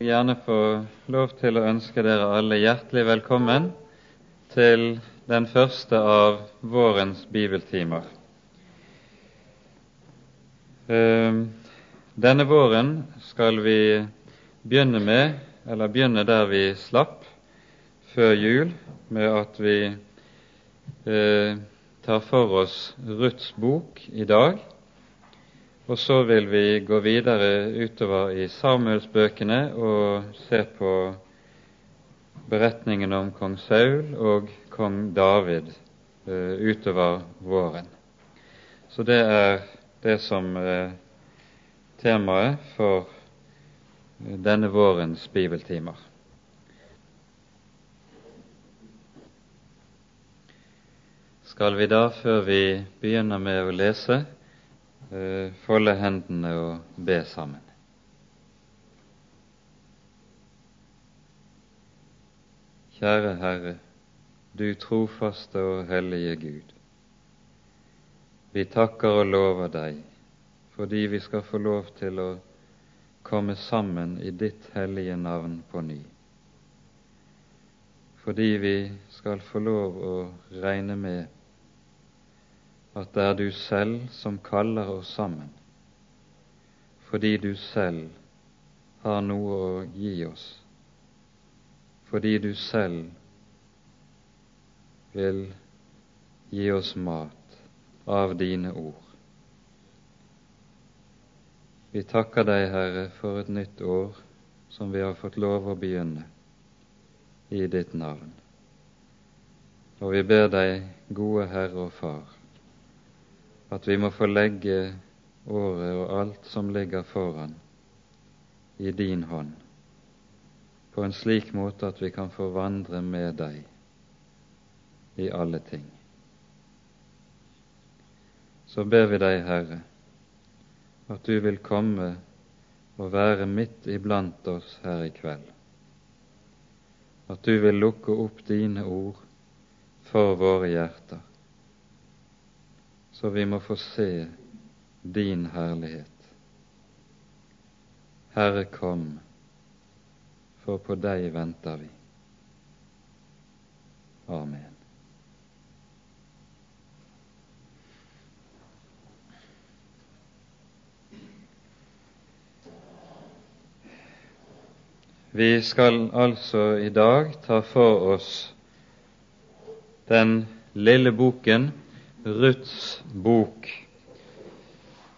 gjerne få lov til å ønske dere alle hjertelig velkommen til den første av vårens bibeltimer. Ehm, denne våren skal vi begynne med, eller begynne der vi slapp før jul, med at vi eh, tar for oss Ruths bok i dag. Og så vil vi gå videre utover i Samuelsbøkene og se på beretningen om kong Saul og kong David uh, utover våren. Så det er det som er temaet for denne vårens bibeltimer. Skal vi da, før vi begynner med å lese, Eh, folde hendene og be sammen. Kjære Herre, du trofaste og hellige Gud. Vi takker og lover deg fordi vi skal få lov til å komme sammen i ditt hellige navn på ny. Fordi vi skal få lov å regne med at det er du selv som kaller oss sammen, fordi du selv har noe å gi oss, fordi du selv vil gi oss mat av dine ord. Vi takker deg, Herre, for et nytt år som vi har fått lov å begynne i ditt navn. Og vi ber deg, gode Herre og Far, at vi må få legge året og alt som ligger foran, i din hånd, på en slik måte at vi kan få vandre med deg i alle ting. Så ber vi deg, Herre, at du vil komme og være midt iblant oss her i kveld. At du vil lukke opp dine ord for våre hjerter så vi må få se din herlighet. Herre, kom, for på deg venter vi. Amen. Vi skal altså i dag ta for oss den lille boken Ruths bok,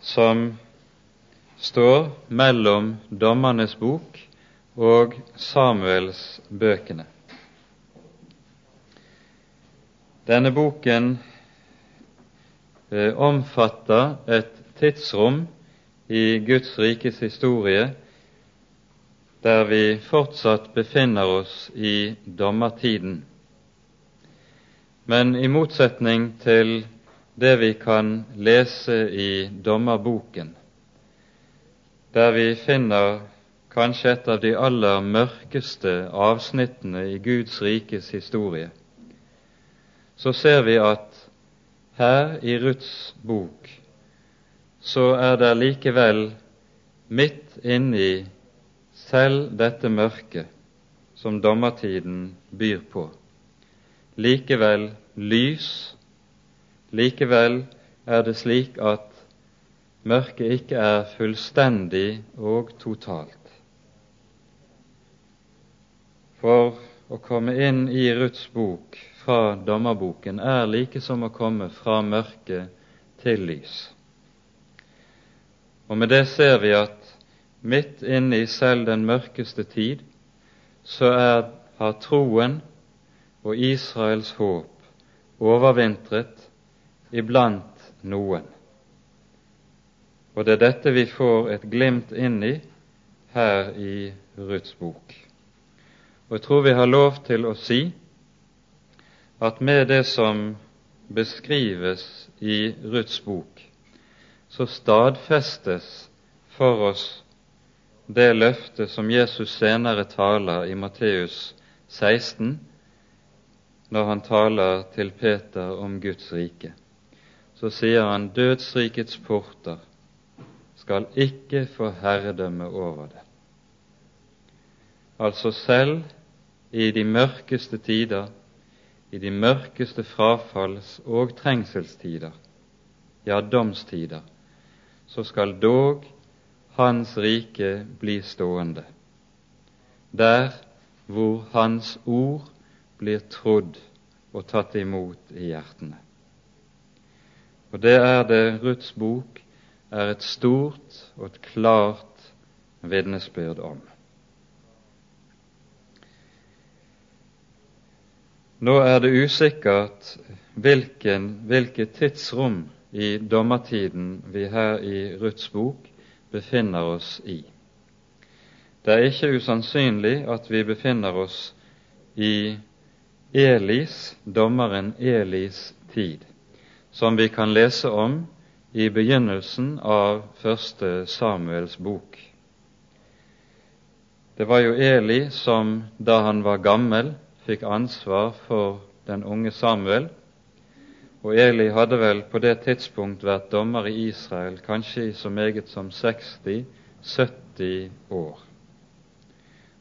som står mellom Dommernes bok og Samuels bøkene. Denne boken eh, omfatter et tidsrom i Guds rikes historie der vi fortsatt befinner oss i dommertiden. Men i motsetning til det vi kan lese i dommerboken, der vi finner kanskje et av de aller mørkeste avsnittene i Guds rikes historie, så ser vi at her i Ruths bok så er det likevel midt inni selv dette mørket som dommertiden byr på, likevel lys Likevel er det slik at mørket ikke er fullstendig og totalt. For å komme inn i Ruths bok fra dommerboken er like som å komme fra mørke til lys. Og med det ser vi at midt inne i selv den mørkeste tid så er, har troen og Israels håp overvintret iblant noen. Og det er dette vi får et glimt inn i her i Ruths bok. Og jeg tror vi har lov til å si at med det som beskrives i Ruths bok, så stadfestes for oss det løftet som Jesus senere taler i Matteus 16, når han taler til Peter om Guds rike så sier han dødsrikets porter skal ikke få herredømme over det. altså selv i de mørkeste tider, i de mørkeste frafalls- og trengselstider, ja, domstider, så skal dog Hans rike bli stående, der hvor Hans ord blir trodd og tatt imot i hjertene. Og det er det Ruths bok er et stort og et klart vitnesbyrd om. Nå er det usikkert hvilken, hvilket tidsrom i dommertiden vi her i Ruths bok befinner oss i. Det er ikke usannsynlig at vi befinner oss i Elis, dommeren Elis tid, som vi kan lese om i begynnelsen av første Samuels bok. Det var jo Eli som da han var gammel, fikk ansvar for den unge Samuel, og Eli hadde vel på det tidspunkt vært dommer i Israel kanskje i så meget som 60-70 år.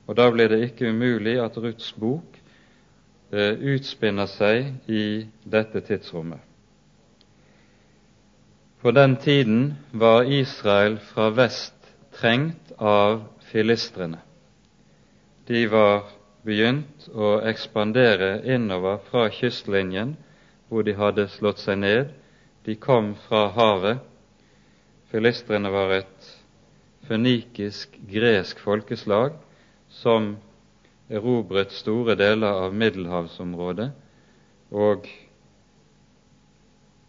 Og da blir det ikke umulig at Ruths bok eh, utspinner seg i dette tidsrommet. På den tiden var Israel fra vest trengt av filistrene. De var begynt å ekspandere innover fra kystlinjen, hvor de hadde slått seg ned. De kom fra havet. Filistrene var et fønikisk-gresk folkeslag som erobret store deler av middelhavsområdet og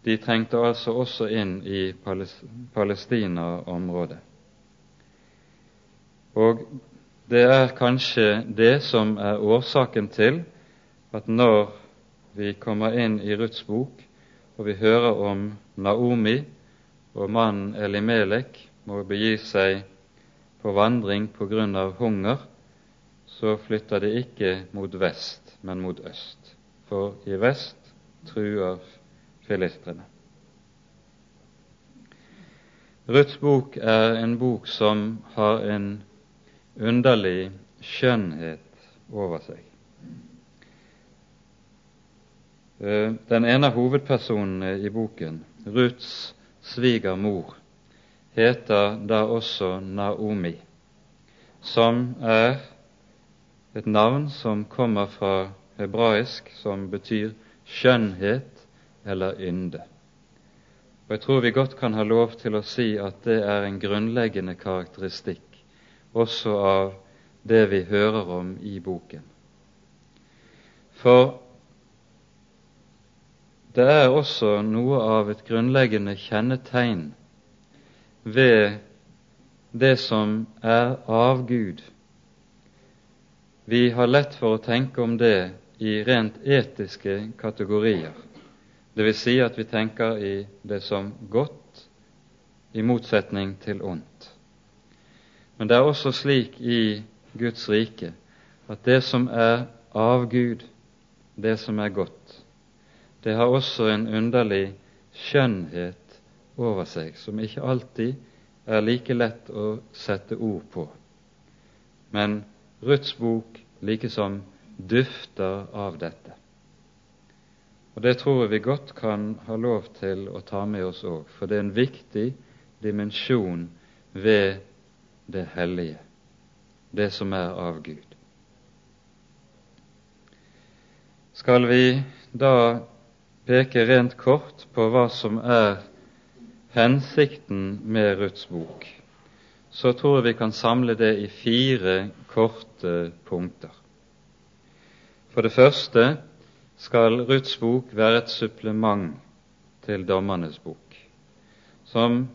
de trengte altså også inn i Palestina-området. Og det er kanskje det som er årsaken til at når vi kommer inn i Ruths bok og vi hører om Naomi og mannen Elimelek må begi seg på vandring på grunn av hunger, så flytter de ikke mot vest, men mot øst. For i vest truer filistrene. Ruths bok er en bok som har en underlig skjønnhet over seg. Eh, den ene av hovedpersonene i boken, Ruths svigermor, heter da også Naomi, som er et navn som kommer fra hebraisk, som betyr skjønnhet eller ynde. Og Jeg tror vi godt kan ha lov til å si at det er en grunnleggende karakteristikk også av det vi hører om i boken. For det er også noe av et grunnleggende kjennetegn ved det som er av Gud. Vi har lett for å tenke om det i rent etiske kategorier. Det vil si at vi tenker i det som godt i motsetning til ondt. Men det er også slik i Guds rike at det som er av Gud, det som er godt, det har også en underlig skjønnhet over seg, som ikke alltid er like lett å sette ord på. Men Ruths bok likesom dufter av dette. Og Det tror jeg vi godt kan ha lov til å ta med oss òg, for det er en viktig dimensjon ved det hellige, det som er av Gud. Skal vi da peke rent kort på hva som er hensikten med Ruths bok, så tror jeg vi kan samle det i fire korte punkter. For det første skal Ruths bok være et supplement til Dommernes bok, som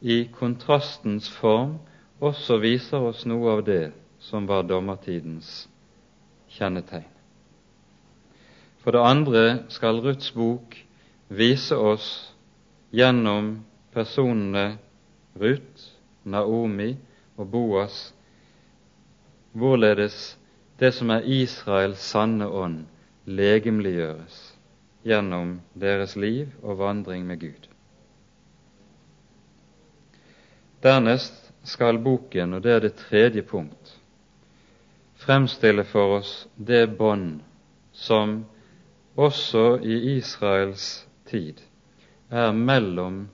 i kontrastens form også viser oss noe av det som var dommertidens kjennetegn. For det andre skal Ruths bok vise oss gjennom personene Ruth, Naomi og Boas hvorledes det som er Israels sanne ånd, legemliggjøres gjennom deres liv og vandring med Gud. Dernest skal boken, og det er det tredje punkt, fremstille for oss det bånd som også i Israels tid er mellom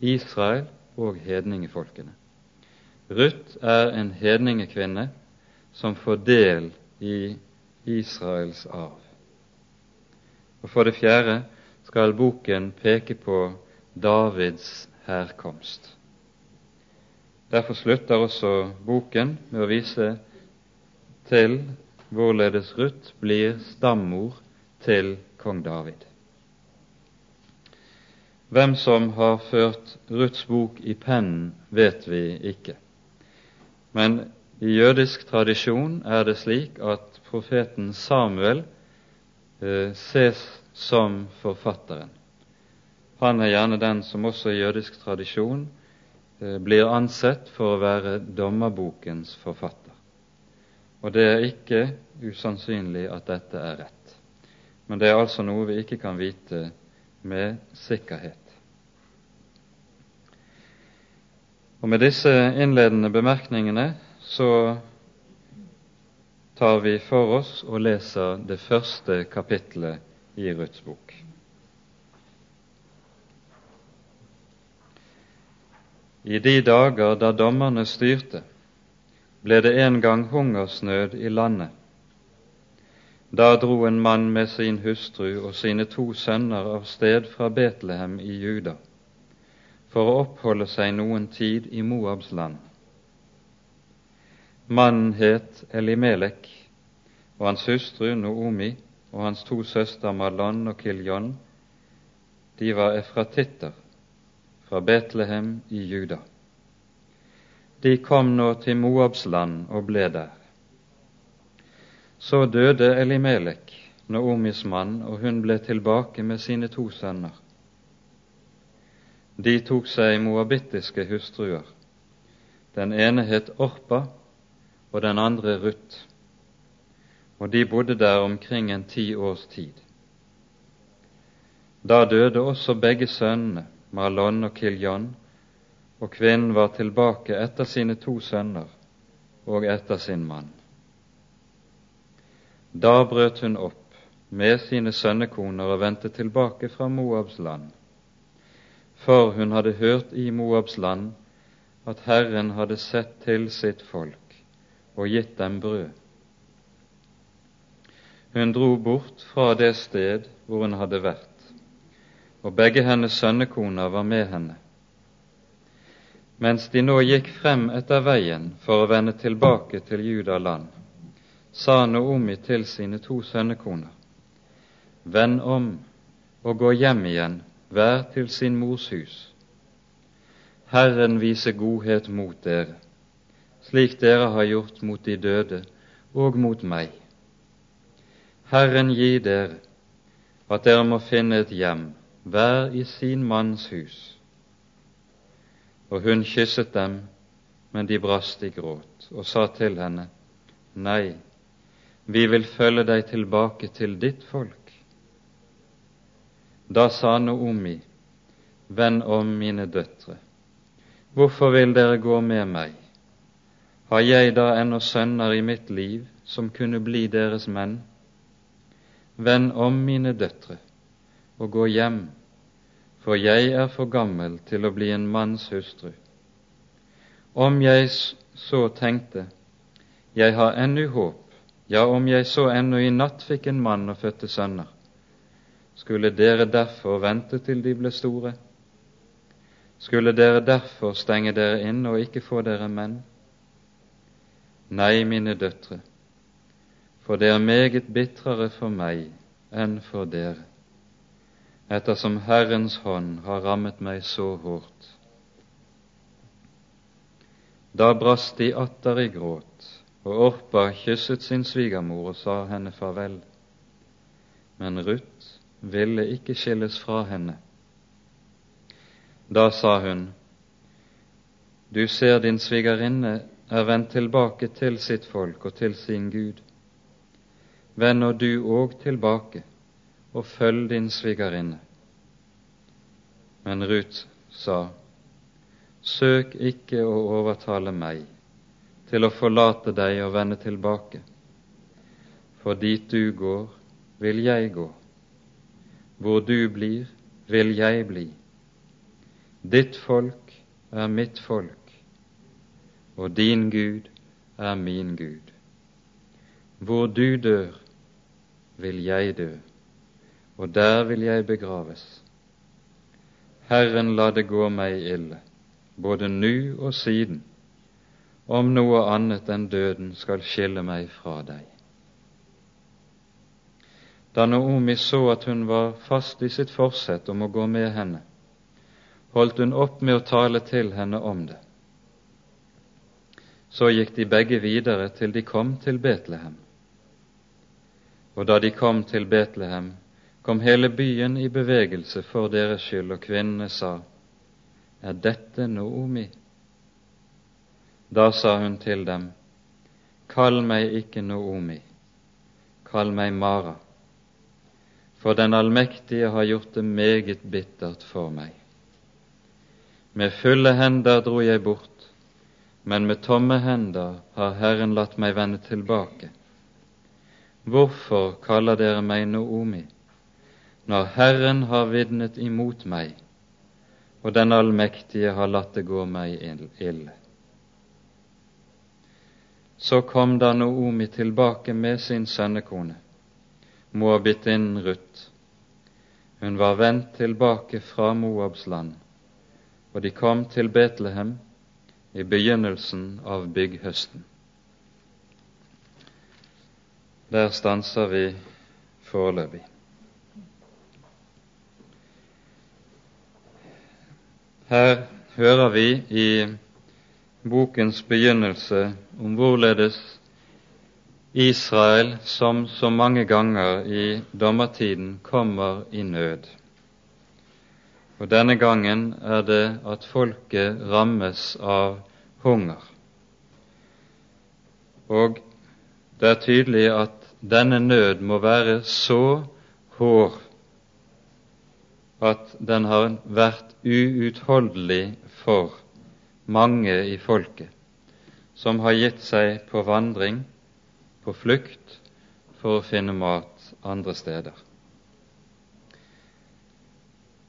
Israel og hedningefolkene. Ruth er en hedningekvinne som får del i Israels arv. Og For det fjerde skal boken peke på Davids herkomst. Derfor slutter også boken med å vise til hvorledes Ruth blir stammor til kong David. Hvem som har ført Ruths bok i pennen, vet vi ikke. Men i jødisk tradisjon er det slik at profeten Samuel ses som forfatteren. Han er gjerne den som også i jødisk tradisjon eh, blir ansett for å være dommerbokens forfatter. Og det er ikke usannsynlig at dette er rett. Men det er altså noe vi ikke kan vite med sikkerhet. Og Med disse innledende bemerkningene så tar vi for oss og leser det første kapitlet i Ruths bok. I de dager da dommerne styrte, ble det en gang hungersnød i landet. Da dro en mann med sin hustru og sine to sønner av sted fra Betlehem i Juda for å oppholde seg noen tid i Moabs land. Mannen het Elimelek, og hans hustru Noomi og hans to søstre Malon og Kiljon, de var efratitter fra Betlehem i Juda. De kom nå til Moabs land og ble der. Så døde Elimelek, Noomis mann, og hun ble tilbake med sine to sønner. De tok seg moabittiske hustruer. Den ene het Orpa, og den andre Ruth. Og de bodde der omkring en ti års tid. Da døde også begge sønnene, Malon og Kiljon, og kvinnen var tilbake etter sine to sønner og etter sin mann. Da brøt hun opp med sine sønnekoner og vendte tilbake fra Moabs land for hun hadde hørt i Moabs land at Herren hadde sett til sitt folk og gitt dem brød. Hun dro bort fra det sted hvor hun hadde vært, og begge hennes sønnekoner var med henne. Mens de nå gikk frem etter veien for å vende tilbake til Judaland, sa Noomi til sine to sønnekoner, Vend om og gå hjem igjen hver til sin mors hus. Herren vise godhet mot dere, slik dere har gjort mot de døde og mot meg. Herren gi dere at dere må finne et hjem, hver i sin manns hus. Og hun kysset dem, men de brast i gråt og sa til henne, Nei, vi vil følge deg tilbake til ditt folk. Da sa Noomi, Venn om mine døtre, hvorfor vil dere gå med meg? Har jeg da ennå sønner i mitt liv som kunne bli deres menn? Venn om mine døtre og gå hjem, for jeg er for gammel til å bli en manns hustru. Om jeg så tenkte, jeg har ennå håp, ja, om jeg så ennå i natt fikk en mann og fødte sønner, skulle dere derfor vente til de ble store? Skulle dere derfor stenge dere inn og ikke få dere menn? Nei, mine døtre, for det er meget bitrere for meg enn for dere, ettersom Herrens hånd har rammet meg så hårdt. Da brast de atter i gråt, og Orpa kysset sin svigermor og sa henne farvel. Men Ruth ville ikke skilles fra henne. Da sa hun, Du ser din svigerinne er vendt tilbake til sitt folk og til sin Gud. Vend nå du òg tilbake og følg din svigerinne. Men Ruth sa, Søk ikke å overtale meg til å forlate deg og vende tilbake. for dit du går, vil jeg gå. Hvor du blir, vil jeg bli. Ditt folk er mitt folk, og din Gud er min Gud. Hvor du dør, vil jeg dø, og der vil jeg begraves. Herren la det gå meg ille, både nu og siden, om noe annet enn døden skal skille meg fra deg. Da Naomi så at hun var fast i sitt forsett om å gå med henne, holdt hun opp med å tale til henne om det. Så gikk de begge videre til de kom til Betlehem. Og da de kom til Betlehem, kom hele byen i bevegelse for deres skyld, og kvinnene sa, Er dette Noomi? Da sa hun til dem, Kall meg ikke Noomi, kall meg Mara for den allmektige har gjort det meget bittert for meg. Med fulle hender dro jeg bort, men med tomme hender har Herren latt meg vende tilbake. Hvorfor kaller dere meg Noomi, når Herren har vitnet imot meg, og den allmektige har latt det gå meg ille? Så kom da Noomi tilbake med sin sønnekone moabitinnen Ruth. Hun var vendt tilbake fra Moabs land, og de kom til Betlehem i begynnelsen av bygghøsten. Der stanser vi foreløpig. Her hører vi i bokens begynnelse om hvorledes Israel, som så mange ganger i dommertiden, kommer i nød. Og Denne gangen er det at folket rammes av hunger. Og det er tydelig at denne nød må være så hård at den har vært uutholdelig for mange i folket, som har gitt seg på vandring på flukt for å finne mat andre steder.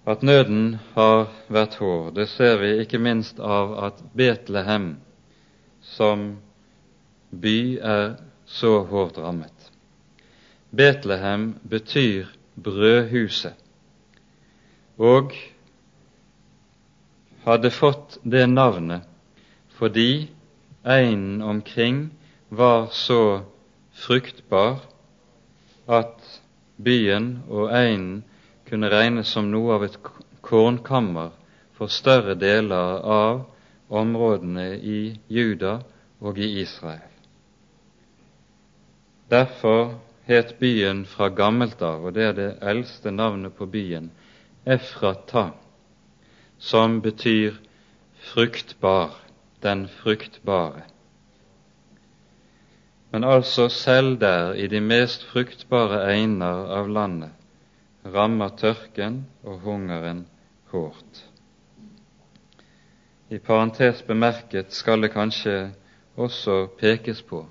At nøden har vært hård, det ser vi ikke minst av at Betlehem som by er så hårdt rammet. Betlehem betyr brødhuset, og hadde fått det navnet fordi einen omkring var så fruktbar at byen og einen kunne regnes som noe av et kornkammer for større deler av områdene i Juda og i Israel. Derfor het byen fra gammelt av, og det er det eldste navnet på byen, Efrata, som betyr fruktbar, den fruktbare. Men altså selv der, i de mest fruktbare einer av landet, rammer tørken og hungeren hårdt. I parentes bemerket skal det kanskje også pekes på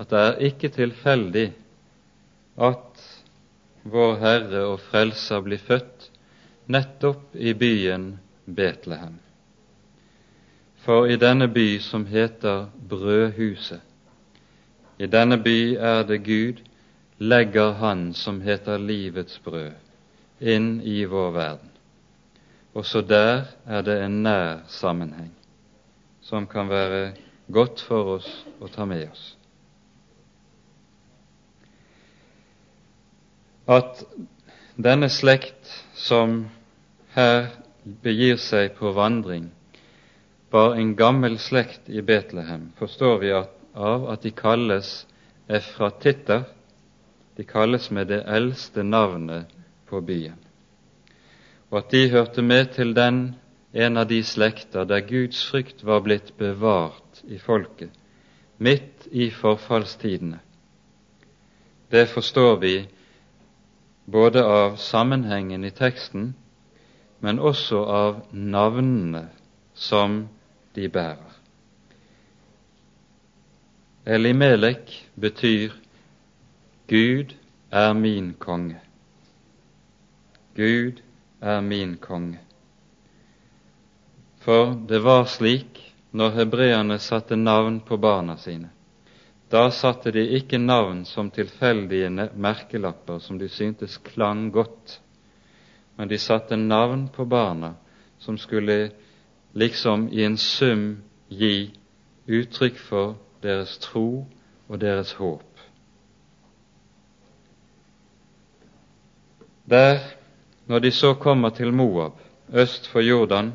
at det er ikke tilfeldig at vår Herre og Frelser blir født nettopp i byen Betlehem. For i denne by som heter Brødhuset, i denne by er det Gud legger Han som heter livets brød, inn i vår verden. Også der er det en nær sammenheng som kan være godt for oss å ta med oss. At denne slekt som her begir seg på vandring, var en gammel slekt i Betlehem, forstår vi at av at de kalles efratitter. De kalles med det eldste navnet på byen. Og at de hørte med til den, en av de slekter der Guds frykt var blitt bevart i folket, midt i forfallstidene. Det forstår vi både av sammenhengen i teksten, men også av navnene som de bærer. Elimelek betyr Gud er min konge. Gud er min konge. For det var slik når hebreerne satte navn på barna sine. Da satte de ikke navn som tilfeldige merkelapper som de syntes klang godt, men de satte navn på barna som skulle liksom i en sum gi uttrykk for deres tro og deres håp. Der, når de så kommer til Moab, øst for Jordan,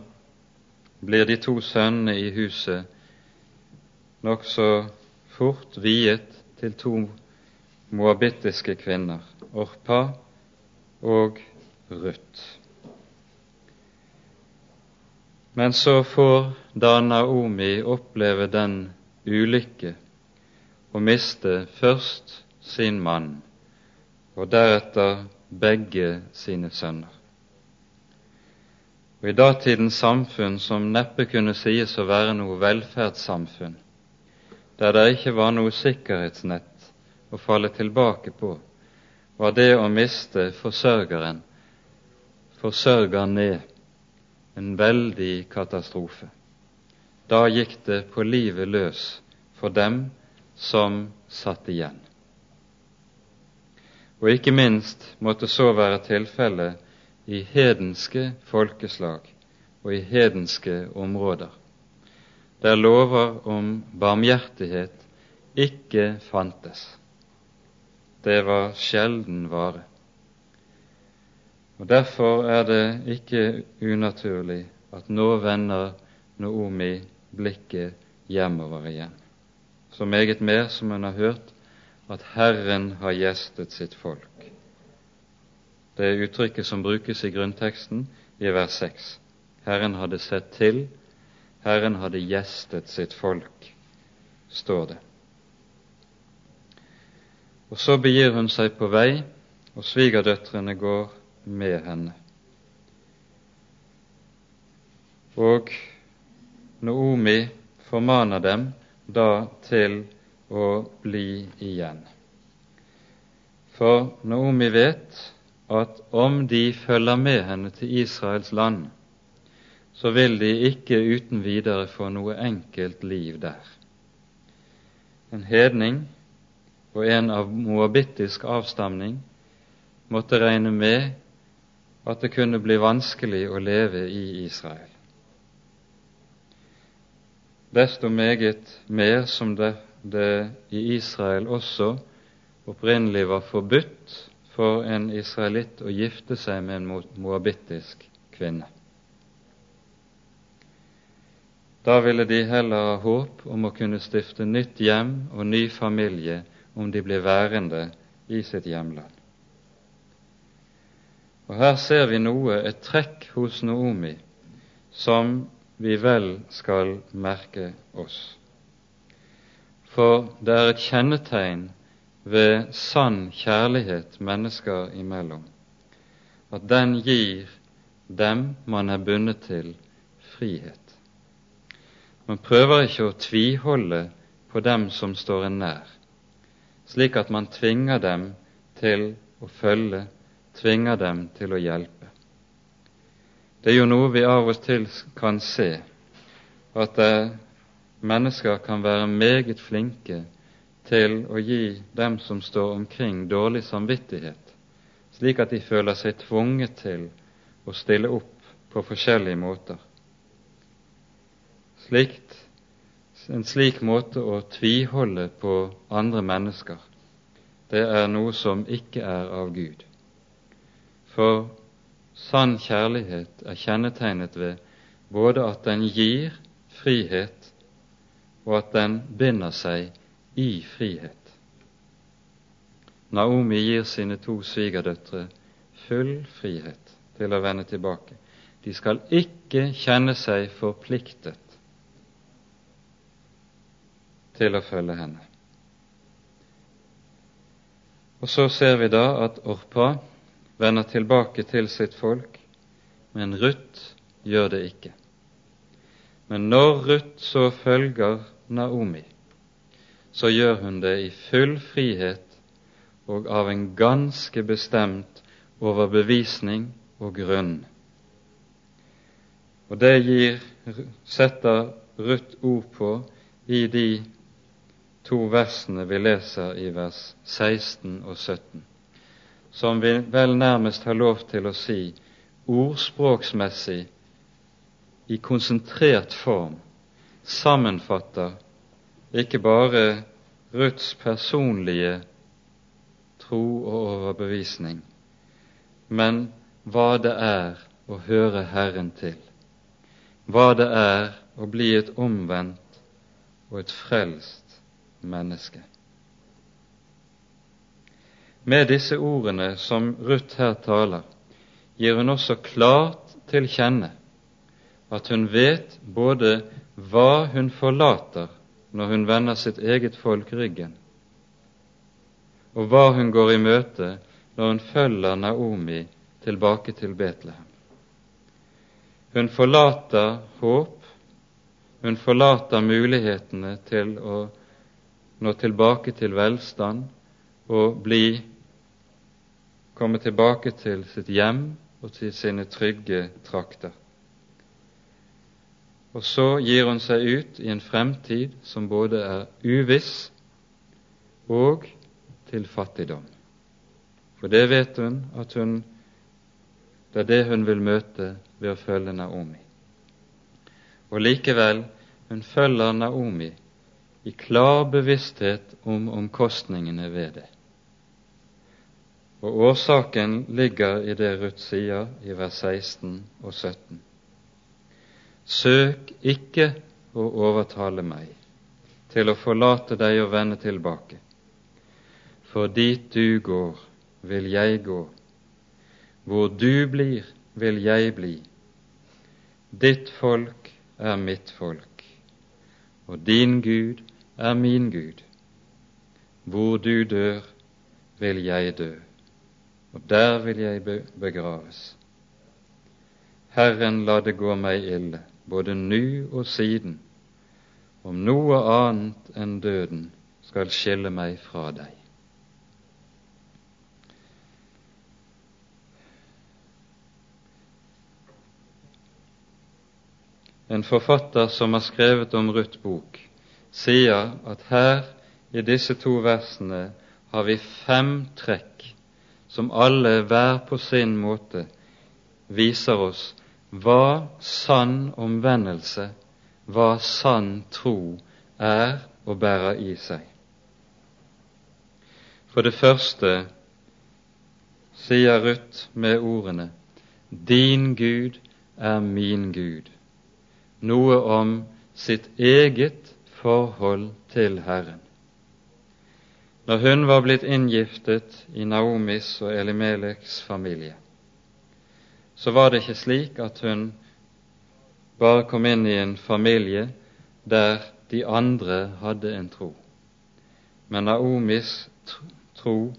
blir de to sønnene i huset nokså fort viet til to moabittiske kvinner, Orpa og Ruth. Men så får da Naomi oppleve den ulykke å miste først sin mann og deretter begge sine sønner. Og I datidens samfunn, som neppe kunne sies å være noe velferdssamfunn, der det ikke var noe sikkerhetsnett å falle tilbake på, var det å miste forsørgeren, forsørger ned, en veldig katastrofe. Da gikk det på livet løs for dem som satt igjen. Og ikke minst måtte så være tilfellet i hedenske folkeslag og i hedenske områder, der lover om barmhjertighet ikke fantes. Det var sjelden vare. Og Derfor er det ikke unaturlig at nå vender Noomi blikket hjemover igjen. Så meget mer som hun har hørt at Herren har gjestet sitt folk. Det er uttrykket som brukes i grunnteksten i vers 6. Herren hadde sett til, Herren hadde gjestet sitt folk, står det. Og så begir hun seg på vei, og svigerdøtrene går med henne. Og Noomi formaner dem da til å bli igjen. For Naomi vet at om de følger med henne til Israels land, så vil de ikke uten videre få noe enkelt liv der. En hedning og en av moabittisk avstamning måtte regne med at det kunne bli vanskelig å leve i Israel. Desto meget mer som det det i Israel også opprinnelig var forbudt for en israelitt å gifte seg med en moabittisk kvinne. Da ville de heller ha håp om å kunne stifte nytt hjem og ny familie om de ble værende i sitt hjemland. Og Her ser vi noe, et trekk hos Noomi, som vi vel skal merke oss. For det er et kjennetegn ved sann kjærlighet mennesker imellom at den gir dem man er bundet til, frihet. Man prøver ikke å tviholde på dem som står en nær, slik at man tvinger dem til å følge, tvinger dem til å hjelpe. Det er jo noe vi av og til kan se, at det mennesker kan være meget flinke til å gi dem som står omkring, dårlig samvittighet, slik at de føler seg tvunget til å stille opp på forskjellige måter. Slikt, en slik måte å tviholde på andre mennesker, det er noe som ikke er av Gud. For sann kjærlighet er kjennetegnet ved både at den gir frihet og at den binder seg i frihet. Naomi gir sine to svigerdøtre full frihet til å vende tilbake. De skal ikke kjenne seg forpliktet til å følge henne. Og så ser vi da at Orpa vender tilbake til sitt folk, men Ruth gjør det ikke. Men når Ruth så følger Naomi, så gjør hun det i full frihet og av en ganske bestemt overbevisning og grunn. Og det gir, setter Ruth ord på i de to versene vi leser i vers 16 og 17, som vi vel nærmest har lov til å si ordspråksmessig i konsentrert form sammenfatter ikke bare Ruths personlige tro og overbevisning, men hva det er å høre Herren til, hva det er å bli et omvendt og et frelst menneske. Med disse ordene som Ruth her taler, gir hun også klart til kjenne at hun vet både hva hun forlater når hun vender sitt eget folk ryggen, og hva hun går i møte når hun følger Naomi tilbake til Betlehem. Hun forlater håp, hun forlater mulighetene til å nå tilbake til velstand og bli komme tilbake til sitt hjem og til sine trygge trakter. Og så gir hun seg ut i en fremtid som både er uviss og til fattigdom. For det vet hun at hun det er det hun vil møte ved å følge Naomi. Og likevel, hun følger Naomi i klar bevissthet om omkostningene ved det. Og årsaken ligger i det Ruth sier i vers 16 og 17. Søk ikke å overtale meg til å forlate deg og vende tilbake, for dit du går, vil jeg gå, hvor du blir, vil jeg bli. Ditt folk er mitt folk, og din Gud er min Gud. Hvor du dør, vil jeg dø, og der vil jeg begraves. Herren la det gå meg ille, både nu og siden, om noe annet enn døden skal skille meg fra deg. En forfatter som har skrevet om Ruth bok, sier at her i disse to versene har vi fem trekk som alle hver på sin måte viser oss hva sann omvendelse, hva sann tro er og bærer i seg. For det første sier Ruth med ordene Din Gud er min Gud, noe om sitt eget forhold til Herren. Når hun var blitt inngiftet i Naomis og Elimeleks familie, så var det ikke slik at hun bare kom inn i en familie der de andre hadde en tro. Men Naomis tro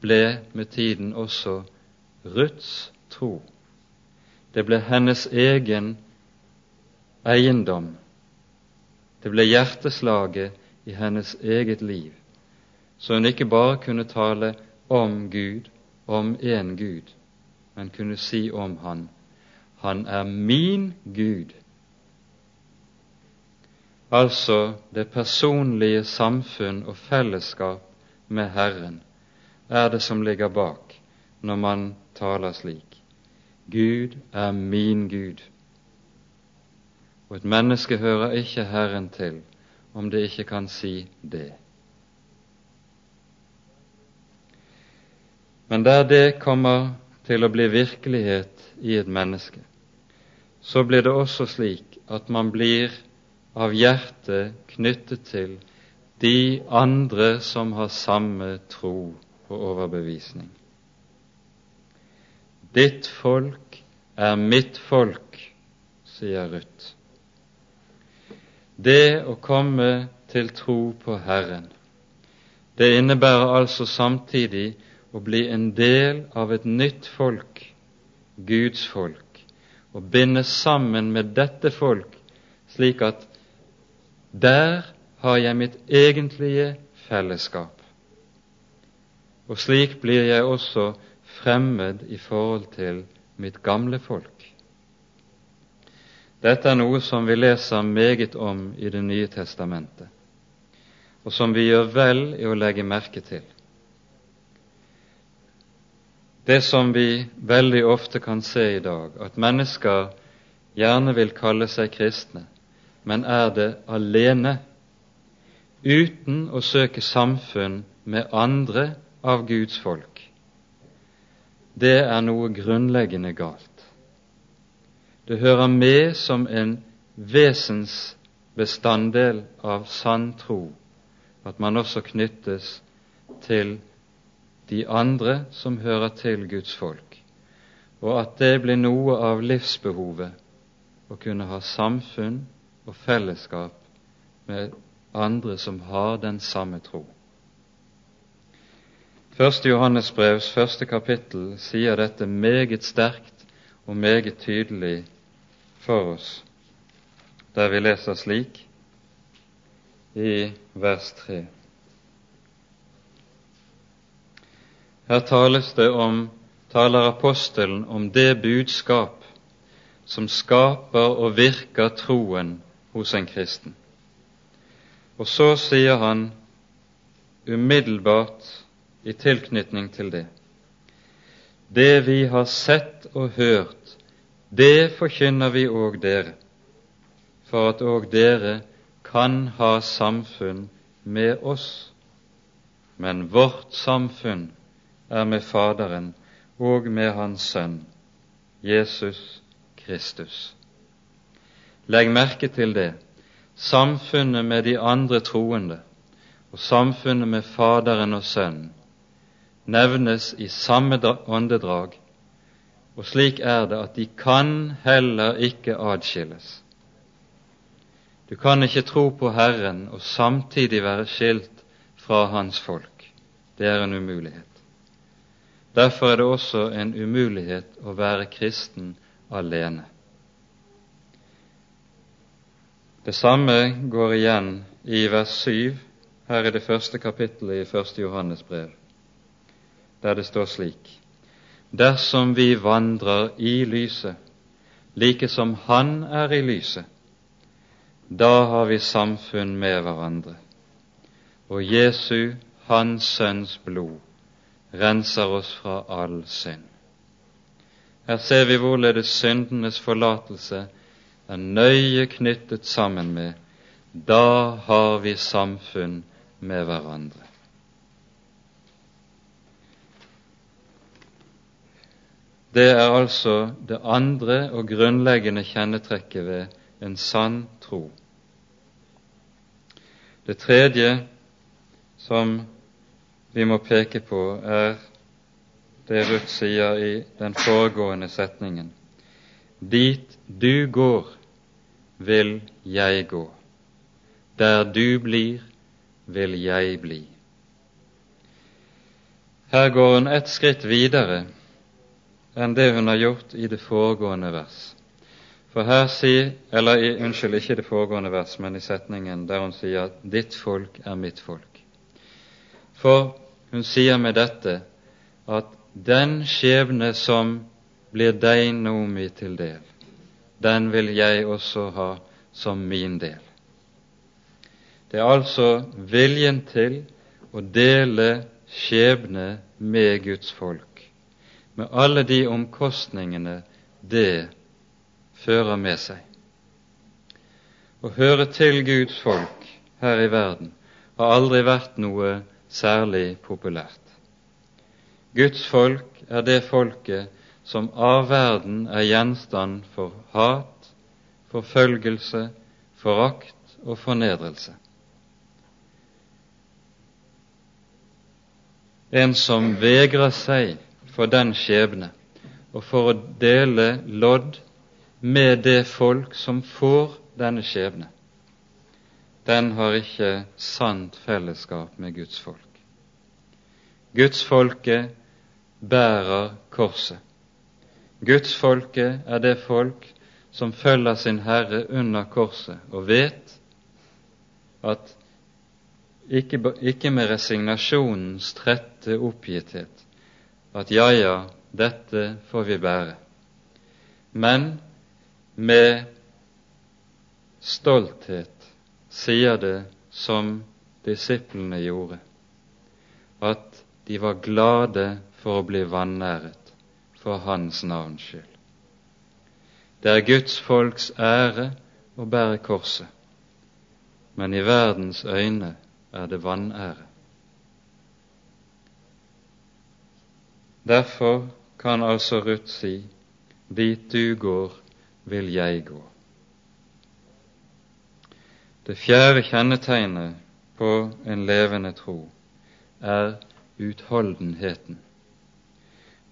ble med tiden også Ruths tro. Det ble hennes egen eiendom det ble hjerteslaget i hennes eget liv, så hun ikke bare kunne tale om Gud, om én Gud, men kunne si om Han Han er min Gud. Altså det personlige samfunn og fellesskap med Herren er det som ligger bak når man taler slik. Gud er min Gud og et menneske hører ikke Herren til om det ikke kan si det. Men der det kommer til å bli virkelighet i et menneske, så blir det også slik at man blir av hjertet knyttet til de andre som har samme tro og overbevisning. Ditt folk er mitt folk, sier Ruth. Det å komme til tro på Herren, det innebærer altså samtidig å bli en del av et nytt folk, Guds folk, og binde sammen med dette folk, slik at der har jeg mitt egentlige fellesskap. og slik blir jeg også fremmed i forhold til mitt gamle folk. Dette er noe som vi leser meget om i Det nye testamentet, og som vi gjør vel i å legge merke til. Det som vi veldig ofte kan se i dag, at mennesker gjerne vil kalle seg kristne, men er det alene, uten å søke samfunn med andre av Guds folk, det er noe grunnleggende galt. Det hører med som en vesensbestanddel av sann tro at man også knyttes til de andre som hører til Guds folk, og at det blir noe av livsbehovet å kunne ha samfunn og fellesskap med andre som har den samme tro. Første Johannes brevs første kapittel sier dette meget sterkt og meget tydelig for oss, der vi leser slik i vers 3. Her tales det om, taler apostelen om det budskap som skaper og virker troen hos en kristen. Og så sier han umiddelbart i tilknytning til det Det vi har sett og hørt, det forkynner vi òg dere, for at òg dere kan ha samfunn med oss. Men vårt samfunn er med Faderen og med Hans Sønn, Jesus Kristus. Legg merke til det. Samfunnet med de andre troende og samfunnet med Faderen og Sønnen nevnes i samme åndedrag og slik er det at de kan heller ikke adskilles. Du kan ikke tro på Herren og samtidig være skilt fra Hans folk. Det er en umulighet. Derfor er det også en umulighet å være kristen alene. Det samme går igjen i vers 7 her i det første kapittelet i første Johannes brev, der det står slik:" dersom vi vandrer i lyset, like som Han er i lyset, da har vi samfunn med hverandre. Og Jesu, Hans Sønns blod, renser oss fra all synd. Her ser vi hvorledes syndenes forlatelse er nøye knyttet sammen med da har vi samfunn med hverandre. Det er altså det andre og grunnleggende kjennetrekket ved en sann tro. Det tredje som vi må peke på, er det Ruth sier i den foregående setningen. Dit du går, vil jeg gå. Der du blir, vil jeg bli. Her går hun et skritt videre enn det hun har gjort i det foregående vers. For her sier, eller Unnskyld, ikke i det foregående vers, men i setningen der hun sier at 'ditt folk er mitt folk'. For hun sier med dette at den skjebne som blir deg, Nomi, til del, den vil jeg også ha som min del. Det er altså viljen til å dele skjebne med Guds folk med alle de omkostningene det fører med seg. Å høre til Guds folk her i verden har aldri vært noe særlig populært. Guds folk er det folket som av verden er gjenstand for hat, forfølgelse, forakt og fornedrelse. En som vegrer seg for den skjebne og for å dele lodd med det folk som får denne skjebne, den har ikke sant fellesskap med Guds folk. Gudsfolket bærer korset. Gudsfolket er det folk som følger sin Herre under korset og vet at ikke, ikke med resignasjonens trette oppgitthet, at ja, ja, dette får vi bære, men med stolthet sier det som disiplene gjorde, at de var glade for å bli vanæret for Hans navns skyld. Det er Guds folks ære å bære korset, men i verdens øyne er det vanære. Derfor kan altså Ruth si, dit du går, vil jeg gå. Det fjerde kjennetegnet på en levende tro er utholdenheten.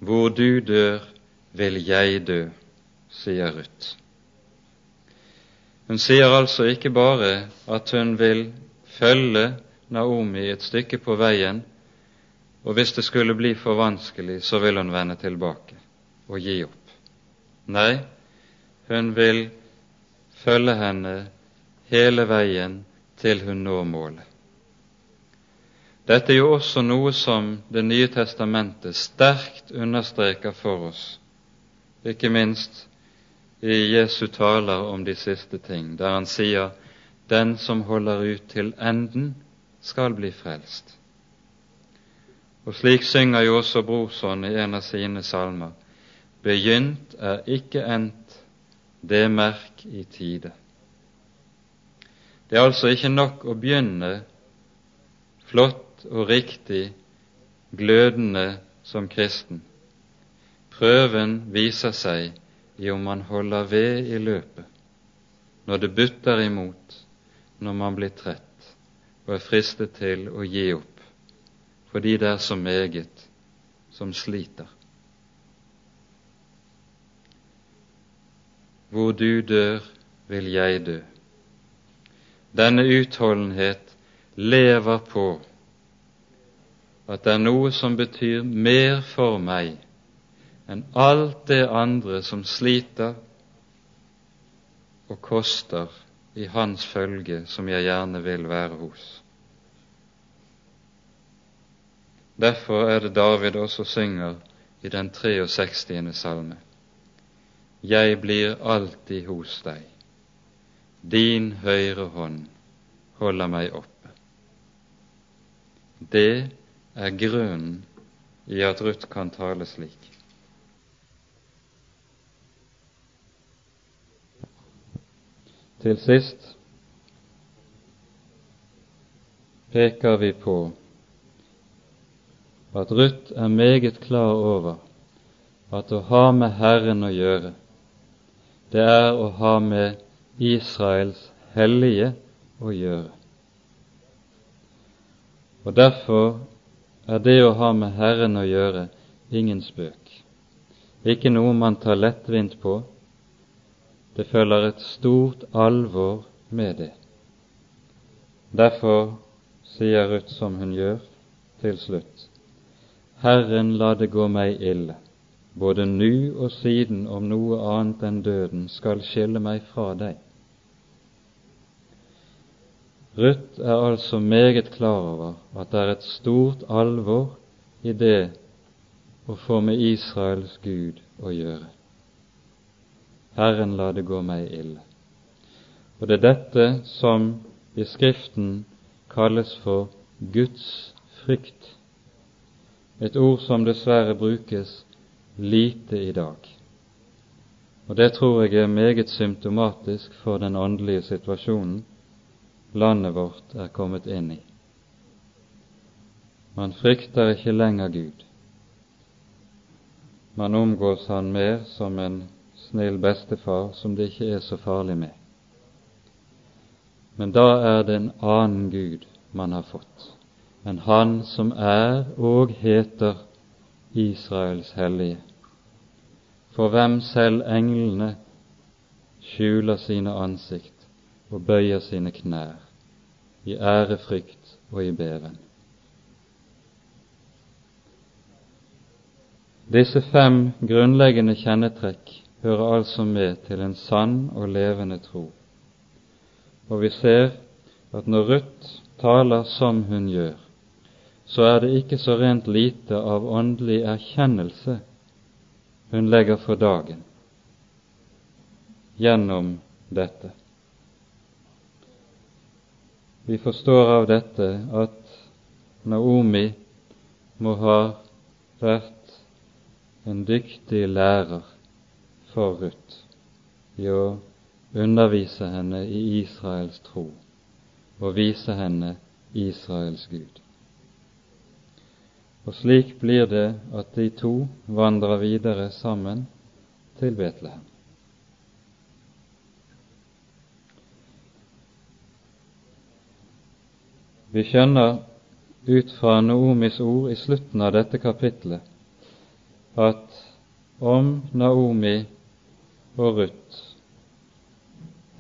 Hvor du dør, vil jeg dø, sier Ruth. Hun sier altså ikke bare at hun vil følge Naomi et stykke på veien, og hvis det skulle bli for vanskelig, så vil hun vende tilbake og gi opp. Nei, hun vil følge henne hele veien til hun når målet. Dette er jo også noe som Det nye testamentet sterkt understreker for oss, ikke minst i Jesu taler om de siste ting, der han sier 'Den som holder ut til enden, skal bli frelst. Og slik synger jo også Brorson i en av sine salmer. Begynt er ikke endt det merk i tide. Det er altså ikke nok å begynne flott og riktig, glødende som kristen. Prøven viser seg i om man holder ved i løpet, når det butter imot, når man blir trett og er fristet til å gi opp fordi det er så meget som sliter. Hvor du dør, vil jeg dø. Denne utholdenhet lever på at det er noe som betyr mer for meg enn alt det andre som sliter og koster i hans følge som jeg gjerne vil være hos. Derfor er det David også synger i den 63. salme. Jeg blir alltid hos deg, din høyre hånd holder meg oppe. Det er grunnen i at Ruth kan tale slik. Til sist peker vi på at Ruth er meget klar over at å ha med Herren å gjøre, det er å ha med Israels hellige å gjøre. Og Derfor er det å ha med Herren å gjøre ingen spøk, ikke noe man tar lettvint på, det følger et stort alvor med det. Derfor sier Ruth som hun gjør til slutt. Herren la det gå meg ille, både nu og siden om noe annet enn døden skal skille meg fra deg. Ruth er altså meget klar over at det er et stort alvor i det å få med Israels Gud å gjøre. Herren la det gå meg ille. Og det er dette som i Skriften kalles for Guds frykt, et ord som dessverre brukes lite i dag. Og det tror jeg er meget symptomatisk for den åndelige situasjonen landet vårt er kommet inn i. Man frykter ikke lenger Gud. Man omgås Han mer som en snill bestefar som det ikke er så farlig med. Men da er det en annen Gud man har fått, enn Han som er og heter Israels hellige, for hvem selv englene skjuler sine ansikt og bøyer sine knær i ærefrykt og i beven. Disse fem grunnleggende kjennetrekk hører altså med til en sann og levende tro. Og vi ser at når Ruth taler som hun gjør, så er det ikke så rent lite av åndelig erkjennelse hun legger for dagen gjennom dette. Vi forstår av dette at Naomi må ha vært en dyktig lærer for Ruth i å undervise henne i Israels tro og vise henne Israels Gud. Og slik blir det at de to vandrer videre sammen til Betlehem. Vi skjønner ut fra Naomis ord i slutten av dette kapitlet at om Naomi og Ruth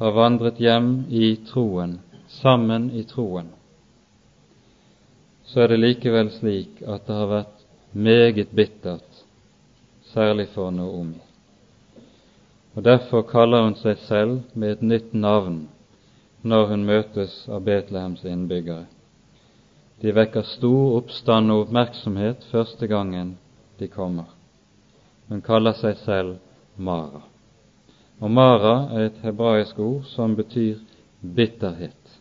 har vandret hjem i troen, sammen i troen, så er det likevel slik at det har vært meget bittert, særlig for Naomi. Og Derfor kaller hun seg selv med et nytt navn når hun møtes av Betlehems innbyggere. De vekker stor oppstand og oppmerksomhet første gangen de kommer. Hun kaller seg selv Mara. Og Mara er et hebraisk ord som betyr bitterhet.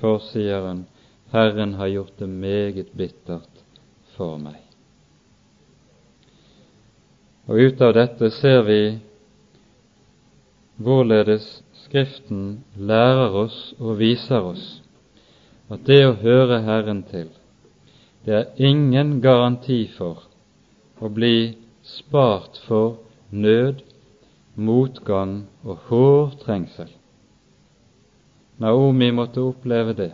For, sier hun, Herren har gjort det meget bittert for meg. Og ut av dette ser vi hvorledes Skriften lærer oss og viser oss at det å høre Herren til, det er ingen garanti for å bli spart for nød, motgang og hård trengsel. Naomi måtte oppleve det.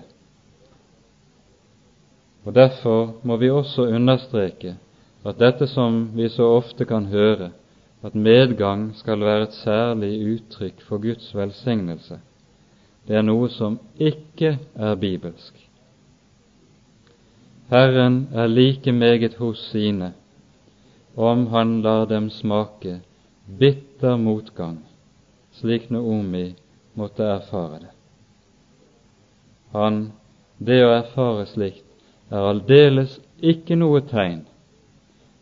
Og Derfor må vi også understreke at dette som vi så ofte kan høre, at medgang skal være et særlig uttrykk for Guds velsignelse, det er noe som ikke er bibelsk. Herren er like meget hos sine om han lar dem smake bitter motgang, slik Naomi måtte erfare det. Han, det å erfare slikt, er aldeles ikke noe tegn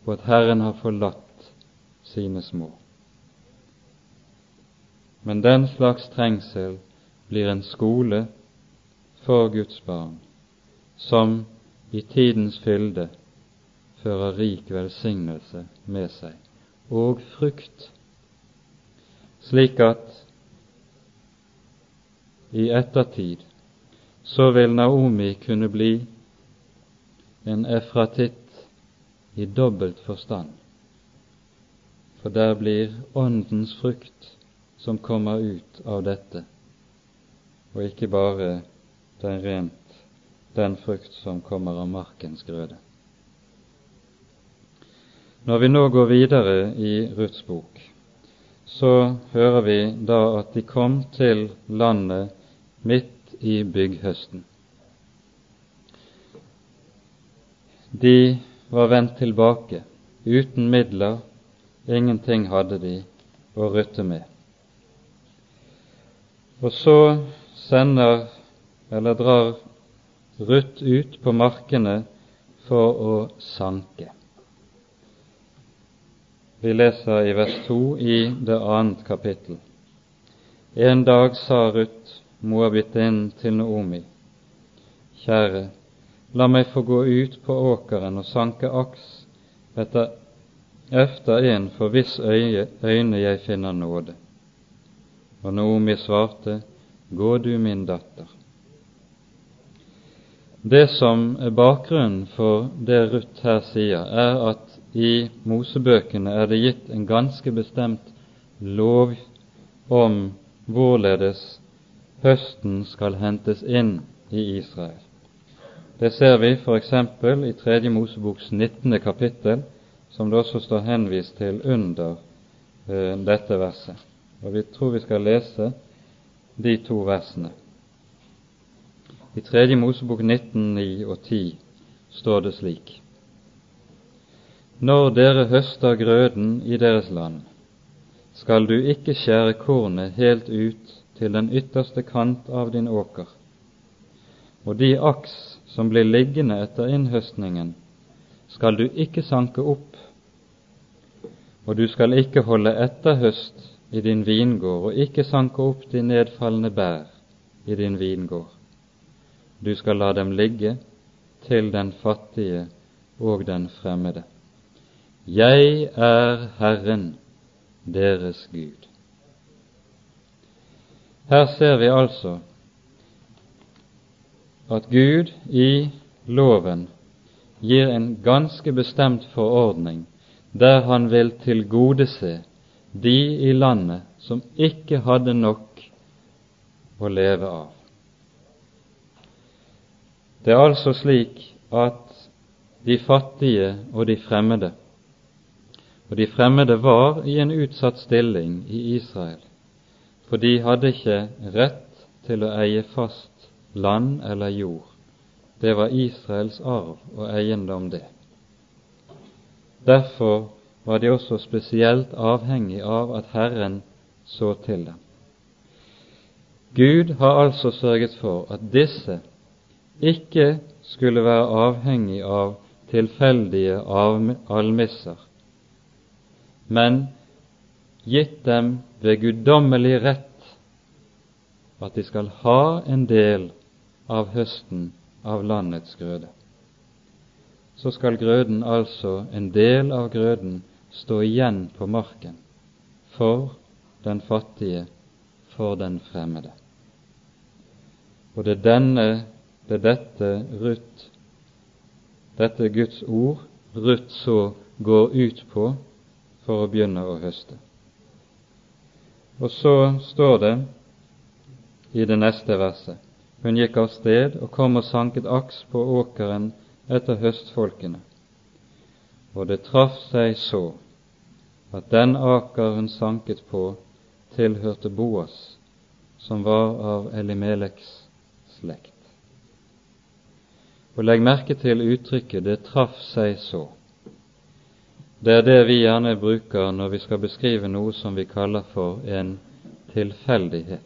på at Herren har forlatt sine små. Men den slags trengsel blir en skole for Guds barn, som i tidens fylde fører rik velsignelse med seg, og frukt, slik at i ettertid så vil Naomi kunne bli en efratitt i dobbelt forstand, for der blir Åndens frukt som kommer ut av dette, og ikke bare den rent den frukt som kommer av markens grøde. Når vi nå går videre i Ruths bok, så hører vi da at de kom til landet midt i bygghøsten. De var vendt tilbake uten midler, ingenting hadde de å rutte med. Og så sender eller drar Ruth ut på markene for å sanke. Vi leser i vers 2 i det annet kapittel. En dag sa Ruth, moabittinnen til Naomi, Kjære, La meg få gå ut på åkeren og sanke aks etter, efter en for hvis øyne jeg finner nåde. Og Naomi svarte, Gå du, min datter. Det som er bakgrunnen for det Ruth her sier, er at i Mosebøkene er det gitt en ganske bestemt lov om hvorledes høsten skal hentes inn i Israel. Det ser vi f.eks. i Tredje Moseboks 19. kapittel, som det også står henvist til under uh, dette verset. Og Vi tror vi skal lese de to versene. I Tredje Mosebok 19, 9 og 10 står det slik:" Når dere høster grøden i deres land, skal du ikke skjære kornet helt ut til den ytterste kant av din åker, og de aks som blir liggende etter innhøstningen, skal du ikke sanke opp, og du skal ikke holde etterhøst i din vingård, og ikke sanke opp de nedfalne bær i din vingård. Du skal la dem ligge til den fattige og den fremmede. Jeg er Herren, deres Gud. Her ser vi altså at Gud i loven gir en ganske bestemt forordning der han vil tilgodese de i landet som ikke hadde nok å leve av. Det er altså slik at de fattige og de fremmede Og de fremmede var i en utsatt stilling i Israel for de hadde ikke rett til å eie fast land eller jord. Det var Israels arv og eiendom, det. Derfor var de også spesielt avhengig av at Herren så til dem. Gud har altså sørget for at disse ikke skulle være avhengig av tilfeldige almisser, men gitt dem ved guddommelig rett at de skal ha en del av høsten av landets grøde. Så skal grøden altså, en del av grøden, stå igjen på marken for den fattige, for den fremmede. Og det er denne, det er dette Ruth, dette Guds ord, Ruth så går ut på for å begynne å høste. Og så står det i det neste verset hun gikk av sted og kom og sanket aks på åkeren etter høstfolkene. Og det traff seg så at den aker hun sanket på, tilhørte Boas, som var av Elimeleks slekt. Og legg merke til uttrykket 'det traff seg så'. Det er det vi gjerne bruker når vi skal beskrive noe som vi kaller for en tilfeldighet.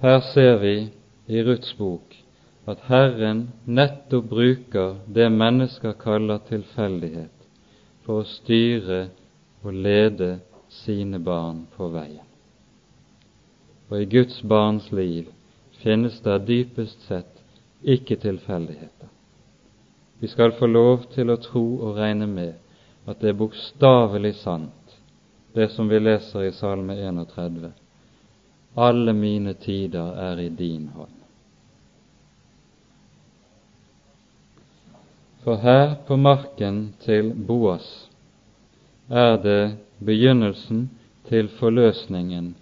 Her ser vi i Ruths bok at Herren nettopp bruker det mennesker kaller tilfeldighet, for å styre og lede sine barn på veien. Og i Guds barns liv finnes det dypest sett ikke tilfeldigheter. Vi skal få lov til å tro og regne med at det er bokstavelig sant, det som vi leser i Salme 31. Alle mine tider er i din hånd. For her på marken til Boas er det begynnelsen til forløsningen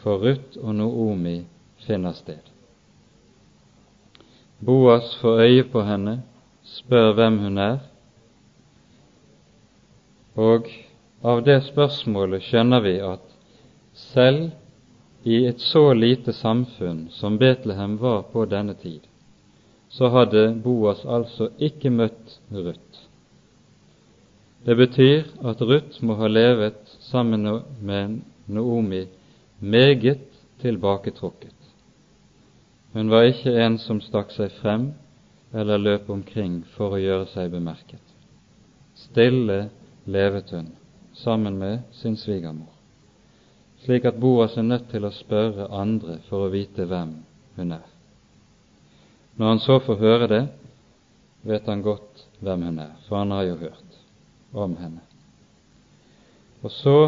for Ruth og Noomi finner sted. Boas får øye på henne spør hvem hun er, og av det spørsmålet skjønner vi at selv i et så lite samfunn som Betlehem var på denne tid, så hadde Boas altså ikke møtt Ruth. Det betyr at Ruth må ha levet sammen med Noomi meget tilbaketrukket. Hun var ikke en som stakk seg frem eller løp omkring for å gjøre seg bemerket. Stille levet hun sammen med sin svigermor, slik at Boas er nødt til å spørre andre for å vite hvem hun er. Når han så får høre det, vet han godt hvem hun er, for han har jo hørt om henne. Og så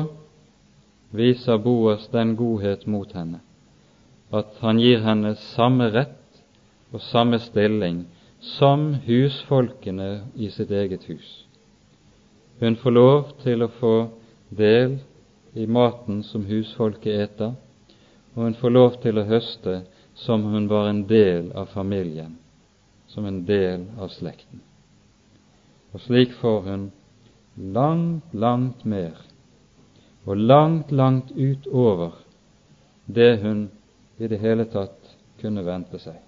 viser Boas den godhet mot henne at han gir henne samme rett og samme stilling som husfolkene i sitt eget hus. Hun får lov til å få del i maten som husfolket eter, og hun får lov til å høste som hun var en del av familien, som en del av slekten. Og slik får hun langt, langt mer, og langt, langt utover det hun i det hele tatt kunne vente seg.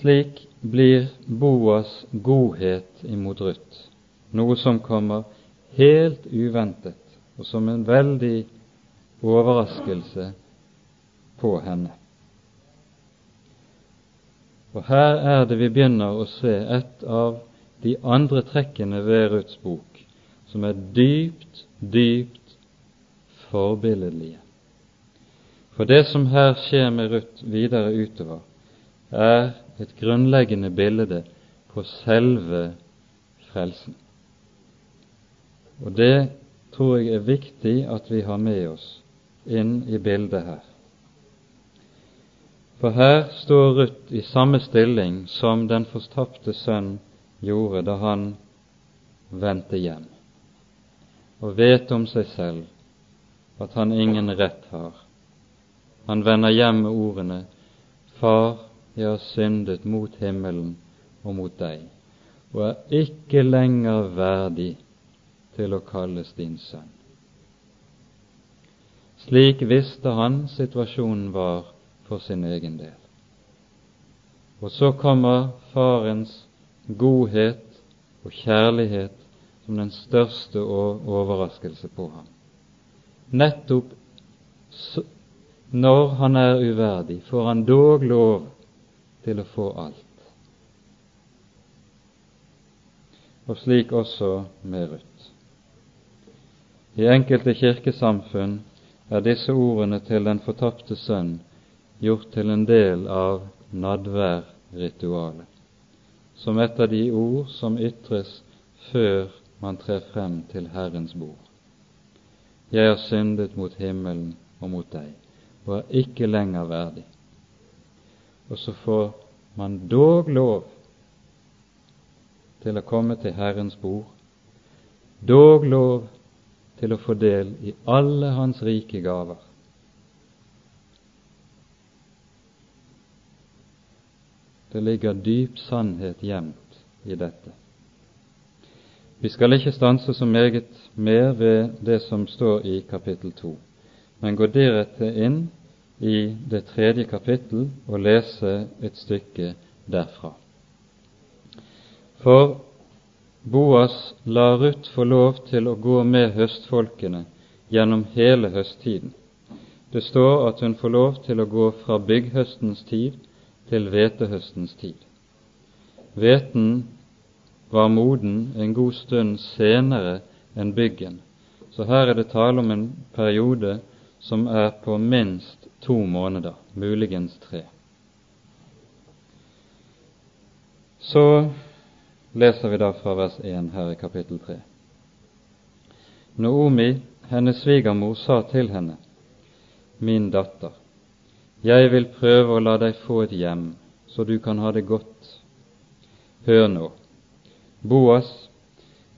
Slik blir Boas godhet imot Ruth noe som kommer helt uventet, og som en veldig overraskelse på henne. Og her er det vi begynner å se et av de andre trekkene ved Ruths bok, som er dypt, dypt forbilledlige. For det som her skjer med Ruth videre utover, er et grunnleggende bilde på selve frelsen. Og det tror jeg er viktig at vi har med oss inn i bildet her. For her står Ruth i samme stilling som den fortapte sønn gjorde da han vendte hjem, og vet om seg selv at han ingen rett har. Han vender hjem med ordene Far, jeg har syndet mot himmelen og mot deg, og er ikke lenger verdig til å kalles din sønn. Slik visste han situasjonen var for sin egen del. Og så kommer farens godhet og kjærlighet som den største overraskelse på ham. Nettopp når han er uverdig, får han dog lov til å få alt. Og slik også med Ruth. I enkelte kirkesamfunn er disse ordene til den fortapte sønn gjort til en del av nadværritualet, som et av de ord som ytres før man trer frem til Herrens bord. Jeg har syndet mot himmelen og mot deg, og er ikke lenger verdig. Og så får man dog lov til å komme til Herrens bord, dog lov til å få del i alle Hans rike gaver. Det ligger dyp sannhet gjemt i dette. Vi skal ikke stanse så meget mer ved det som står i kapittel to, men gå direkte inn i det tredje kapittel og lese et stykke derfra. For Boas la Ruth få lov til å gå med høstfolkene gjennom hele høsttiden. Det står at hun får lov til å gå fra bygghøstens tid til hvetehøstens tid. Hveten var moden en god stund senere enn byggen, så her er det tale om en periode som er på minst to måneder, muligens tre. Så leser vi da fra vers 1 her i kapittel 3. Noomi, hennes svigermor, sa til henne, Min datter, jeg vil prøve å la deg få et hjem, så du kan ha det godt. Hør nå, Boas,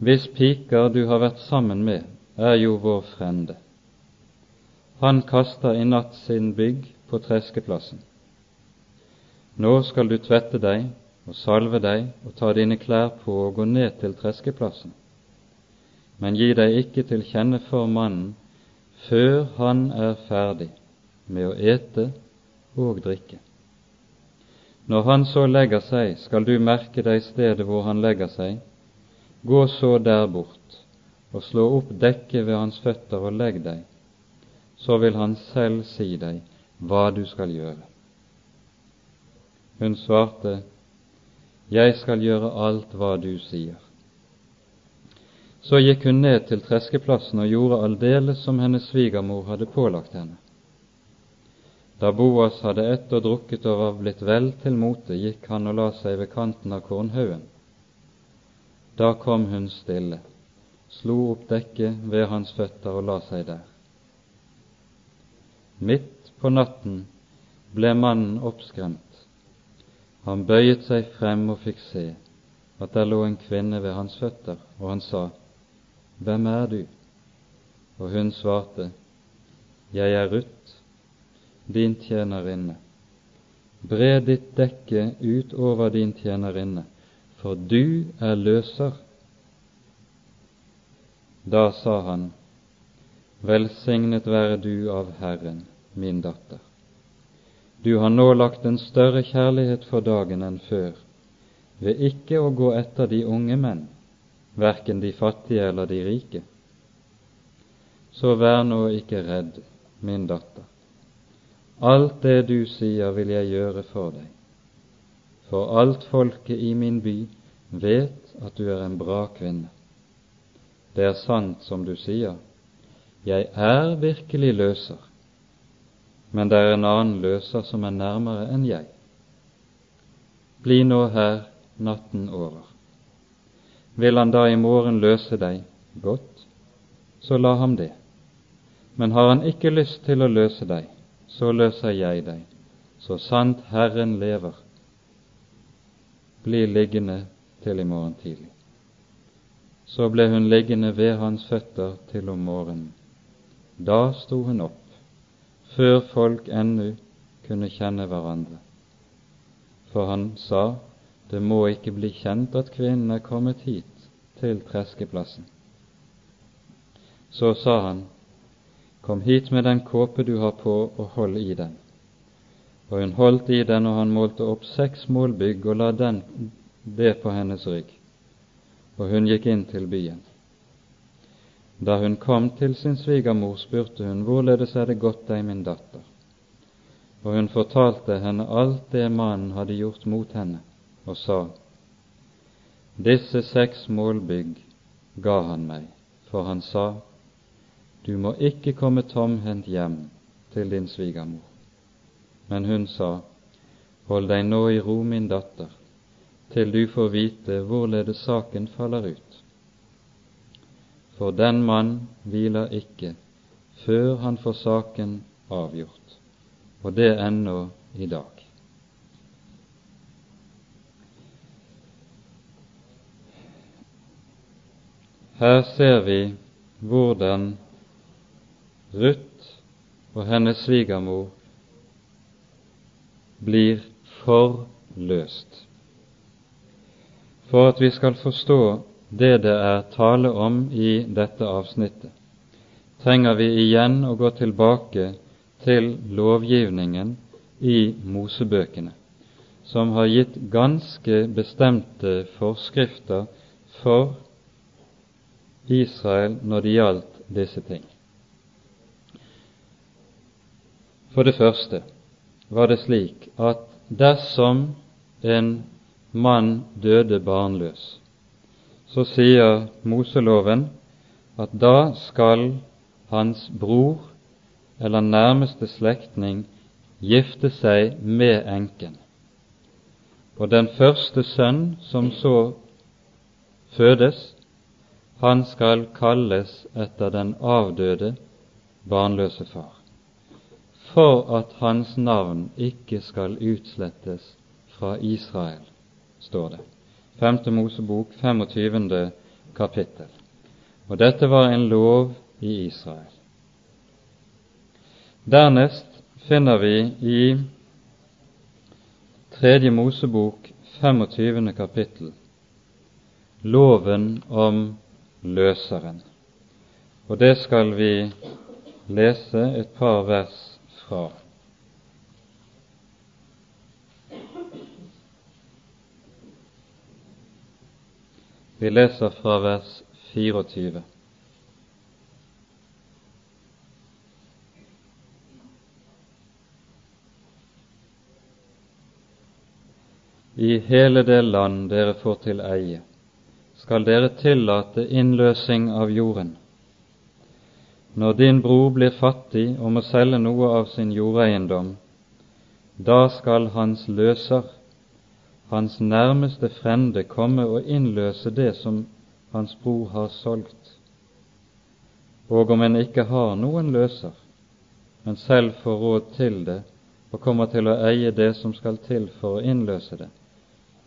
hvis piker du har vært sammen med, er jo vår frende. Han kaster i natt sin bygg på treskeplassen. Nå skal du tvette deg og salve deg og ta dine klær på og gå ned til treskeplassen. Men gi deg ikke til kjenne for mannen før han er ferdig med å ete og drikke. Når han så legger seg, skal du merke deg stedet hvor han legger seg. Gå så der bort og slå opp dekket ved hans føtter og legg deg. Så vil han selv si deg hva du skal gjøre. Hun svarte, jeg skal gjøre alt hva du sier. Så gikk hun ned til treskeplassen og gjorde aldeles som hennes svigermor hadde pålagt henne. Da Boas hadde ett og drukket og var blitt vel til mote, gikk han og la seg ved kanten av kornhaugen. Da kom hun stille, slo opp dekket ved hans føtter og la seg der. Midt på natten ble mannen oppskremt han bøyet seg frem og fikk se at der lå en kvinne ved hans føtter, og han sa, Hvem er du? Og hun svarte, Jeg er Ruth, din tjenerinne. Bre ditt dekke ut over din tjenerinne, for du er løser. Da sa han, Velsignet være du av Herren, min datter. Du har nå lagt en større kjærlighet for dagen enn før, ved ikke å gå etter de unge menn, verken de fattige eller de rike. Så vær nå ikke redd, min datter. Alt det du sier, vil jeg gjøre for deg. For alt folket i min by vet at du er en bra kvinne. Det er sant som du sier, jeg er virkelig løser, men det er en annen løser som er nærmere enn jeg. Bli nå her natten over. Vil han da i morgen løse deg, godt, så la ham det. Men har han ikke lyst til å løse deg, så løser jeg deg, så sant Herren lever. Bli liggende til i morgen tidlig. Så ble hun liggende ved hans føtter til om morgenen. Da sto hun opp, før folk ennå kunne kjenne hverandre. For han sa, det må ikke bli kjent at kvinnen er kommet hit til treskeplassen. Så sa han, Kom hit med den kåpe du har på, og hold i den. Og hun holdt i den, og han målte opp seks målbygg og la den, det på hennes rygg og hun gikk inn til byen. Da hun kom til sin svigermor, spurte hun, Hvorledes er det gått deg, min datter? Og hun fortalte henne alt det mannen hadde gjort mot henne, og sa, Disse seks målbygg ga han meg, for han sa, Du må ikke komme tomhendt hjem til din svigermor. Men hun sa, Hold deg nå i ro, min datter, til du får vite hvorledes saken faller ut. For den mann hviler ikke før han får saken avgjort, og det ennå i dag. Her ser vi hvordan Ruth og hennes svigermor blir forløst. For at vi skal forstå det det er tale om i dette avsnittet, trenger vi igjen å gå tilbake til lovgivningen i Mosebøkene, som har gitt ganske bestemte forskrifter for Israel når det gjaldt disse ting. For det første var det slik at dersom en mann døde barnløs, så sier Moseloven at da skal hans bror eller nærmeste slektning gifte seg med enken. Og den første sønn som så fødes, han skal kalles etter den avdøde barnløse far, for at hans navn ikke skal utslettes fra Israel står det. Femte Mosebok, 25. kapittel. Og dette var en lov i Israel. Dernest finner vi i 3. Mosebok, 25. kapittel, loven om løseren. Og det skal vi lese et par vers fra. Vi leser fra vers 24. I hele det land dere får til eie, skal dere tillate innløsing av jorden. Når din bror blir fattig og må selge noe av sin jordeiendom, da skal hans løser hans nærmeste frende komme og innløse det som hans bror har solgt. Og om en ikke har noen løser, men selv får råd til det og kommer til å eie det som skal til for å innløse det,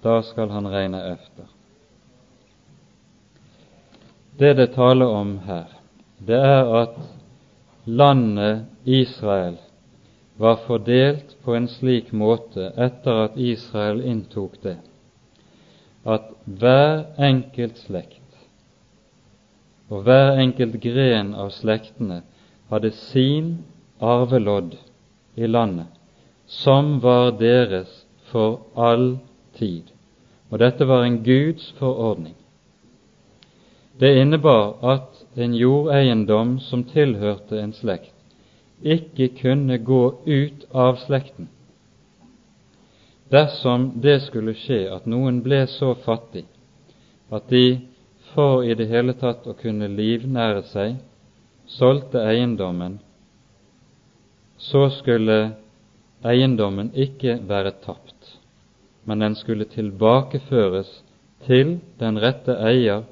da skal han regne efter. Det det taler om her, det er at landet Israel var fordelt på en slik måte etter at Israel inntok det, at hver enkelt slekt og hver enkelt gren av slektene hadde sin arvelodd i landet, som var deres for all tid. Og dette var en Guds forordning. Det innebar at en jordeiendom som tilhørte en slekt, ikke kunne gå ut av slekten. Dersom det skulle skje at noen ble så fattig at de for i det hele tatt å kunne livnære seg solgte eiendommen, så skulle eiendommen ikke være tapt, men den skulle tilbakeføres til den rette eier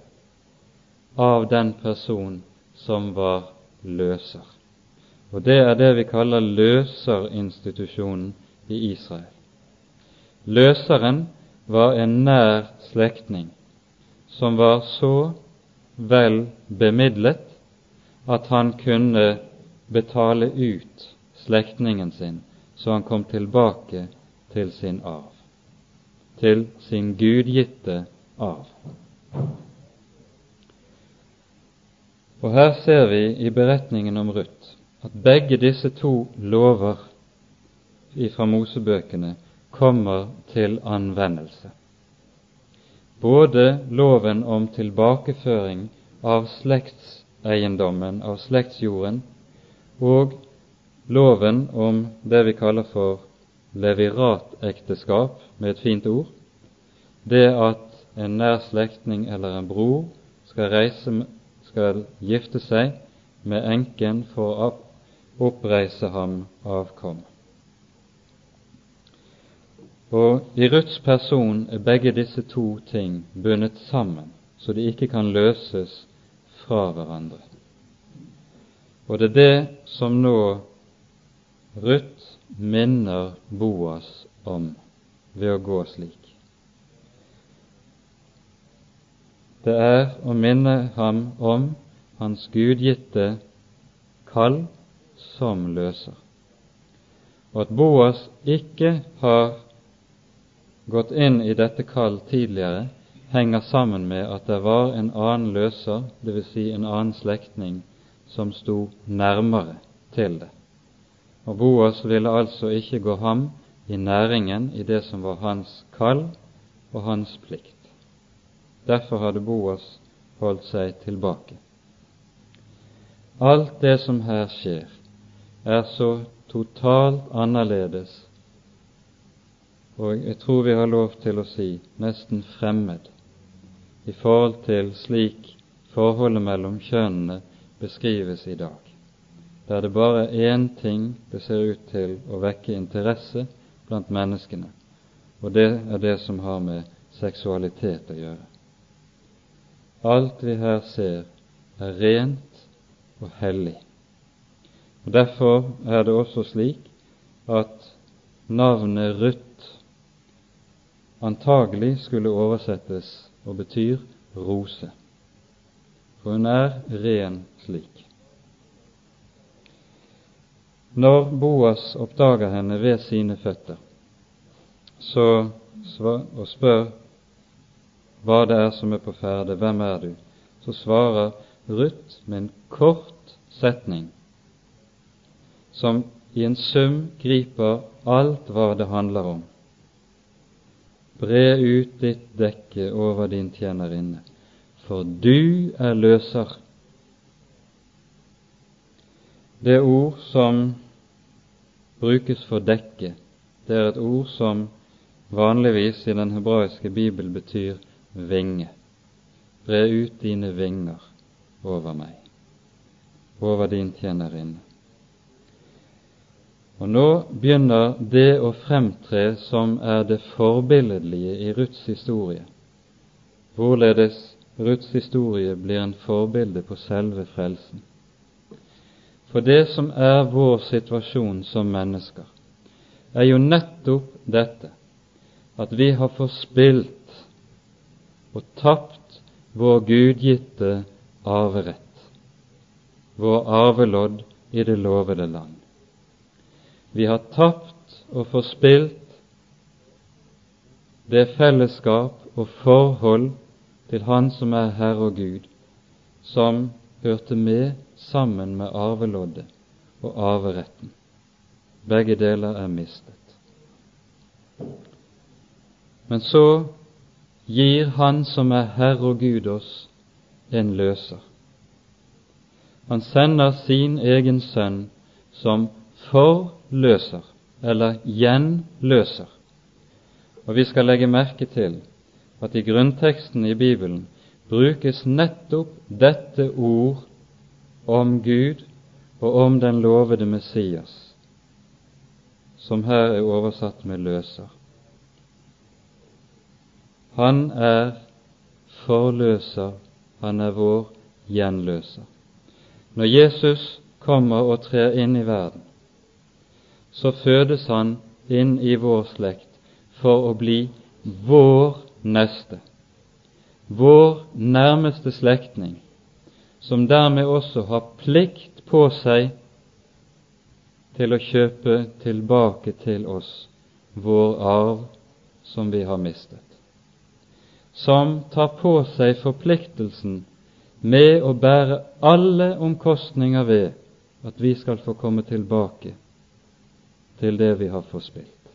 av den person som var løser. Og det er det vi kaller løserinstitusjonen i Israel. Løseren var en nær slektning som var så vel bemidlet at han kunne betale ut slektningen sin, så han kom tilbake til sin arv, til sin gudgitte arv. Og her ser vi i beretningen om Ruth at begge disse to lover fra Mosebøkene kommer til anvendelse. Både loven om tilbakeføring av slektseiendommen, av slektsjorden, og loven om det vi kaller for leviratekteskap, med et fint ord, det at en nær slektning eller en bror skal, reise, skal gifte seg med enken for oppreise ham avkom. Og i Ruths person er begge disse to ting bundet sammen, så de ikke kan løses fra hverandre. Og det er det som nå Ruth minner Boas om ved å gå slik. Det er å minne ham om hans gudgitte kall som løser, og at Boas ikke har gått inn i dette kall tidligere, henger sammen med at det var en annen løser, dvs. Si en annen slektning, som sto nærmere til det. Og Boas ville altså ikke gå ham i næringen i det som var hans kall og hans plikt. Derfor hadde Boas holdt seg tilbake. Alt det som her skjer, er så totalt annerledes og jeg tror vi har lov til å si nesten fremmed i forhold til slik forholdet mellom kjønnene beskrives i dag, der det bare er én ting det ser ut til å vekke interesse blant menneskene, og det er det som har med seksualitet å gjøre. Alt vi her ser, er rent og hellig. Og Derfor er det også slik at navnet Ruth antagelig skulle oversettes og betyr rose, for hun er ren slik. Når Boas oppdager henne ved sine føtter så, og spør hva det er som er på ferde, hvem er du, så svarer Ruth med en kort setning som i en sum griper alt hva det handler om. Bre ut ditt dekke over din tjenerinne, for du er løser. Det ord som brukes for dekke, det er et ord som vanligvis i den hebraiske bibel betyr vinge. Bre ut dine vinger over meg, over din tjenerinne. Og nå begynner det å fremtre som er det forbilledlige i Ruths historie, hvorledes Ruths historie blir en forbilde på selve frelsen. For det som er vår situasjon som mennesker, er jo nettopp dette at vi har forspilt og tapt vår gudgitte arverett, vår arvelodd i det lovede land. Vi har tapt og forspilt det fellesskap og forhold til Han som er Herre og Gud, som hørte med sammen med arveloddet og arveretten. Begge deler er mistet. Men så gir Han som er Herre og Gud oss en løser. Han sender sin egen sønn som forløser, eller gjenløser. Og vi skal legge merke til at i grunnteksten i Bibelen brukes nettopp dette ord om Gud og om den lovede Messias, som her er oversatt med løser. Han er forløser, han er vår gjenløser. Når Jesus kommer og trer inn i verden, så fødes han inn i vår slekt for å bli vår neste, vår nærmeste slektning, som dermed også har plikt på seg til å kjøpe tilbake til oss vår arv som vi har mistet, som tar på seg forpliktelsen med å bære alle omkostninger ved at vi skal få komme tilbake til det vi har forspilt.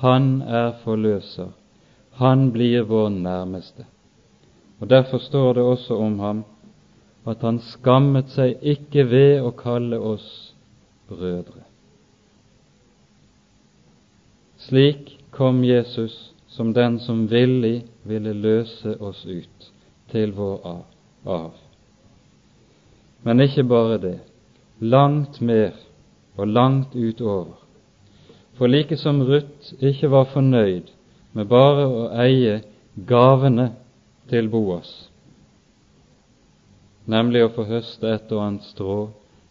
Han er forløser. Han blir vår nærmeste. Og Derfor står det også om ham at han skammet seg ikke ved å kalle oss brødre. Slik kom Jesus som den som villig ville løse oss ut til vår arv. Men ikke bare det, langt mer og langt utover. For like som Ruth ikke var fornøyd med bare å eie gavene til Boas, nemlig å få høste et og annet strå,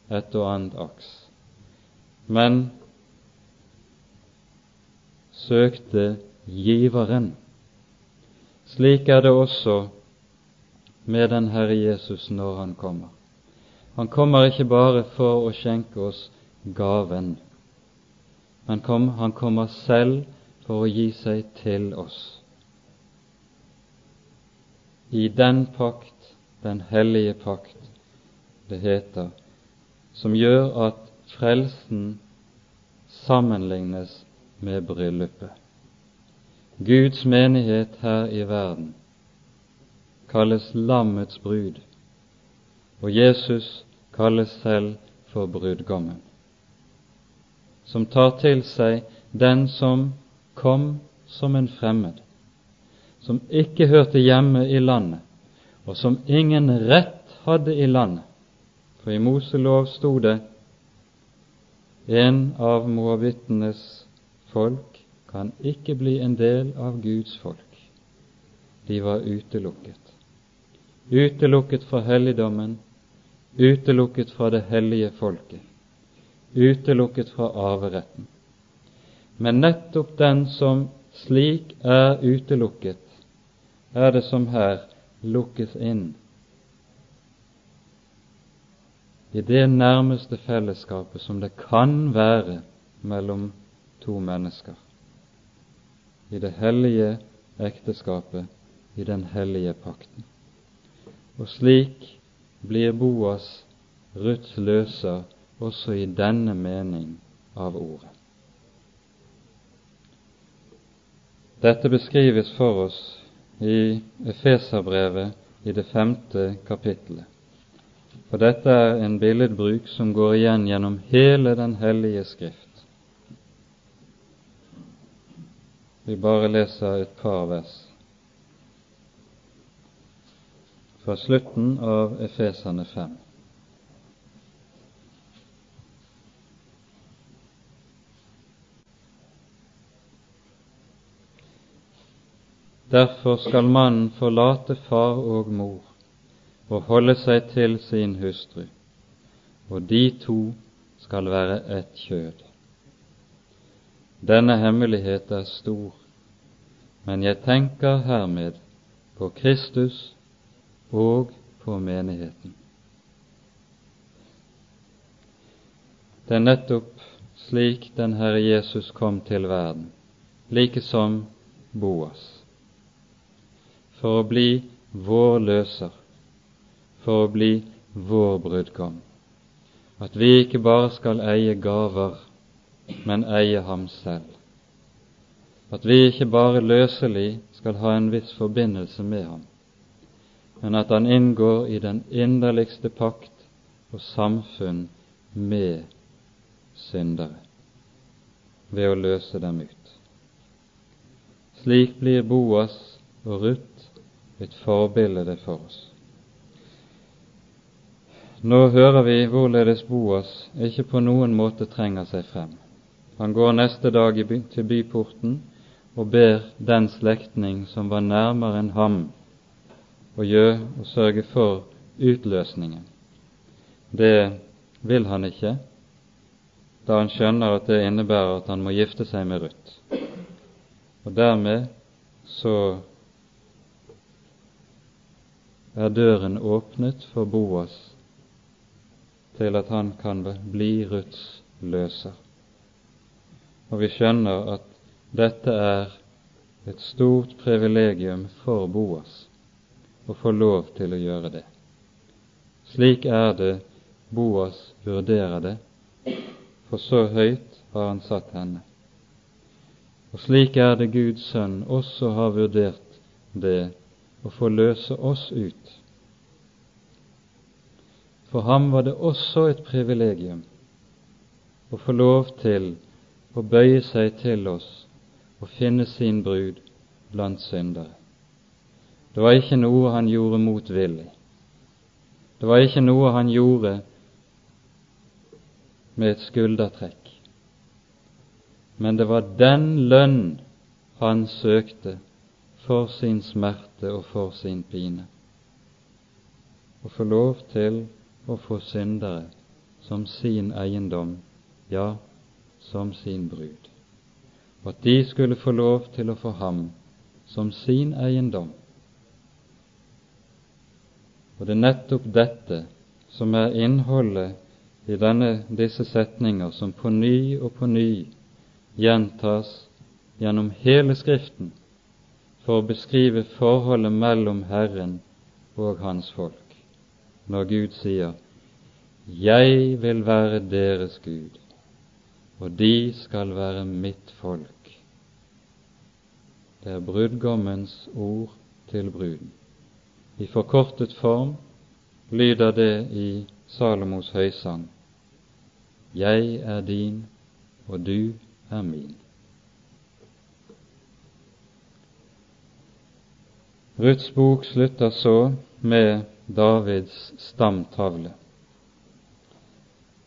et og annet aks, men søkte giveren. Slik er det også med den Herre Jesus når Han kommer. Han kommer ikke bare for å skjenke oss gaven, men kom, han kommer selv for å gi seg til oss. I den pakt, den hellige pakt, det heter, som gjør at frelsen sammenlignes med bryllupet. Guds menighet her i verden kalles lammets brud, og Jesus kalles selv for brudgommen som tar til seg den som kom som en fremmed, som ikke hørte hjemme i landet, og som ingen rett hadde i landet. For i Moselov sto det en av moabittenes folk kan ikke bli en del av Guds folk. De var utelukket. Utelukket fra helligdommen, utelukket fra det hellige folket utelukket fra arveretten. Men nettopp den som slik er utelukket, er det som her lukkes inn i det nærmeste fellesskapet som det kan være mellom to mennesker, i det hellige ekteskapet, i den hellige pakten. Og slik blir Boas Ruths løser også i denne mening av ordet. Dette beskrives for oss i Efeserbrevet i det femte kapittelet. For dette er en billedbruk som går igjen gjennom hele Den hellige Skrift. Vi bare leser et par vers fra slutten av Efeserne 5. Derfor skal mannen forlate far og mor og holde seg til sin hustru, og de to skal være ett kjød. Denne hemmelighet er stor, men jeg tenker hermed på Kristus og på menigheten. Det er nettopp slik den Herre Jesus kom til verden, like som Boas for å bli vår løser, for å bli vår brudgom. At vi ikke bare skal eie gaver, men eie ham selv. At vi ikke bare løselig skal ha en viss forbindelse med ham, men at han inngår i den inderligste pakt og samfunn med syndere ved å løse dem ut. Slik blir Boas og Ruth et forbilde for oss. Nå hører vi hvorledes Boas ikke på noen måte trenger seg frem. Han går neste dag til byporten og ber den slektning som var nærmere enn ham, å gjøre og sørge for utløsningen. Det vil han ikke, da han skjønner at det innebærer at han må gifte seg med Ruth. Og dermed så er døren åpnet for Boas til at han kan bli Ruths løser. Og vi skjønner at dette er et stort privilegium for Boas å få lov til å gjøre det. Slik er det Boas vurderer det, for så høyt har han satt henne. Og slik er det Guds sønn også har vurdert det få løse oss ut. For ham var det også et privilegium å få lov til å bøye seg til oss og finne sin brud blant syndere. Det var ikke noe han gjorde motvillig. Det var ikke noe han gjorde med et skuldertrekk. Men det var den lønn han søkte for sin smerte og for sin pine. og få lov til å få syndere som sin eiendom, ja, som sin brud, og at de skulle få lov til å få ham som sin eiendom. Og det er nettopp dette som er innholdet i denne, disse setninger som på ny og på ny gjentas gjennom hele Skriften for å beskrive forholdet mellom Herren og Hans folk, når Gud sier Jeg vil være deres Gud, og de skal være mitt folk. Det er brudgommens ord til bruden. I forkortet form lyder det i Salomos høysang Jeg er din, og du er min. Ruths bok slutter så med Davids stamtavle,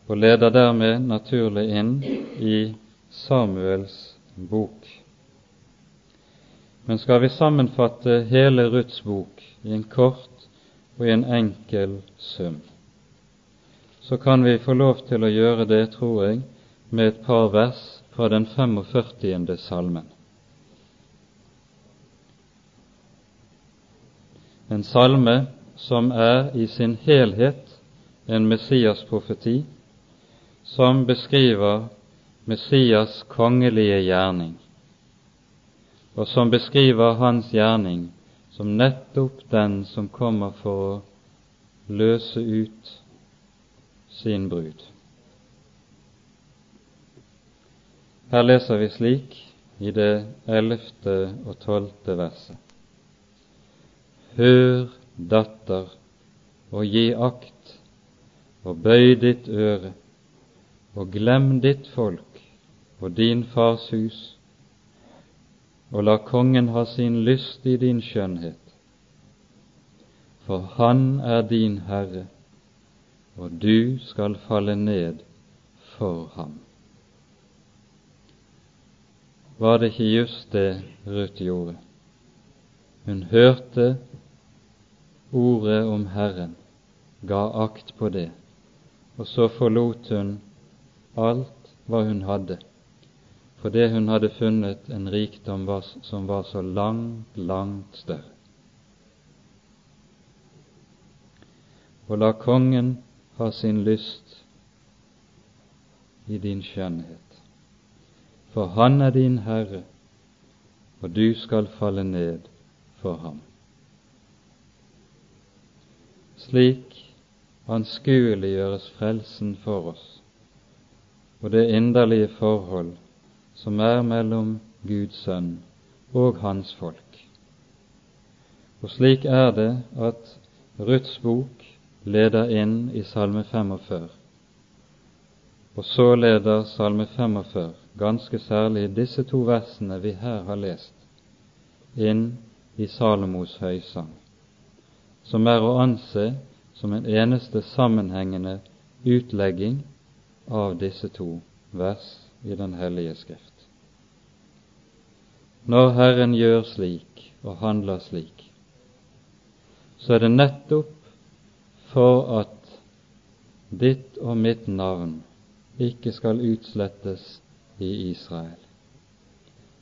og leder dermed naturlig inn i Samuels bok. Men skal vi sammenfatte hele Ruths bok i en kort og en enkel sum, så kan vi få lov til å gjøre det, tror jeg, med et par vers fra den 45. salmen. En salme som er i sin helhet en Messias-profeti, som beskriver Messias kongelige gjerning, og som beskriver hans gjerning som nettopp den som kommer for å løse ut sin brud. Her leser vi slik i det ellevte og tolvte verset. Hør, datter, og gi akt, og bøy ditt øre, og glem ditt folk og din fars hus, og la kongen ha sin lyst i din skjønnhet. For han er din Herre, og du skal falle ned for ham. Var det ikke just det Ruth gjorde? Hun hørte ordet om Herren, ga akt på det, og så forlot hun alt hva hun hadde, fordi hun hadde funnet en rikdom som var så langt, langt større. Og la kongen ha sin lyst i din skjønnhet. For han er din Herre, og du skal falle ned for ham. Slik anskueliggjøres frelsen for oss og det inderlige forhold som er mellom Guds sønn og hans folk. Og slik er det at Ruths bok leder inn i Salme 45 Og så leder Salme 45, ganske særlig disse to versene vi her har lest, inn i Salomos høysang, som er å anse som en eneste sammenhengende utlegging av disse to vers i Den hellige Skrift. Når Herren gjør slik og handler slik, så er det nettopp for at ditt og mitt navn ikke skal utslettes i Israel.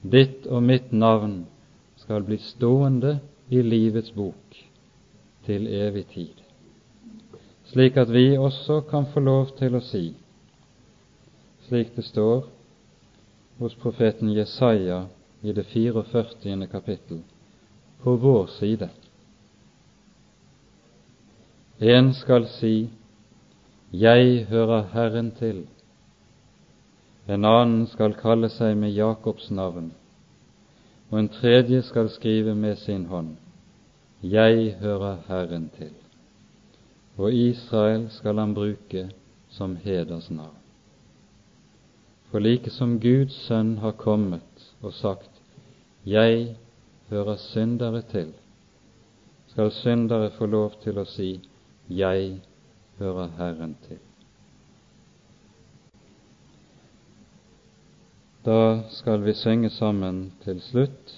Ditt og mitt navn skal bli stående i livets bok til evig tid, slik at vi også kan få lov til å si, slik det står hos profeten Jesaja i det 44. kapittel, på vår side. En skal si, Jeg hører Herren til, en annen skal kalle seg med Jakobs navn, og en tredje skal skrive med sin hånd, Jeg hører Herren til, og Israel skal han bruke som hedersnavn. For like som Guds sønn har kommet og sagt, Jeg hører syndere til, skal syndere få lov til å si, Jeg hører Herren til. Da skal vi synge sammen til slutt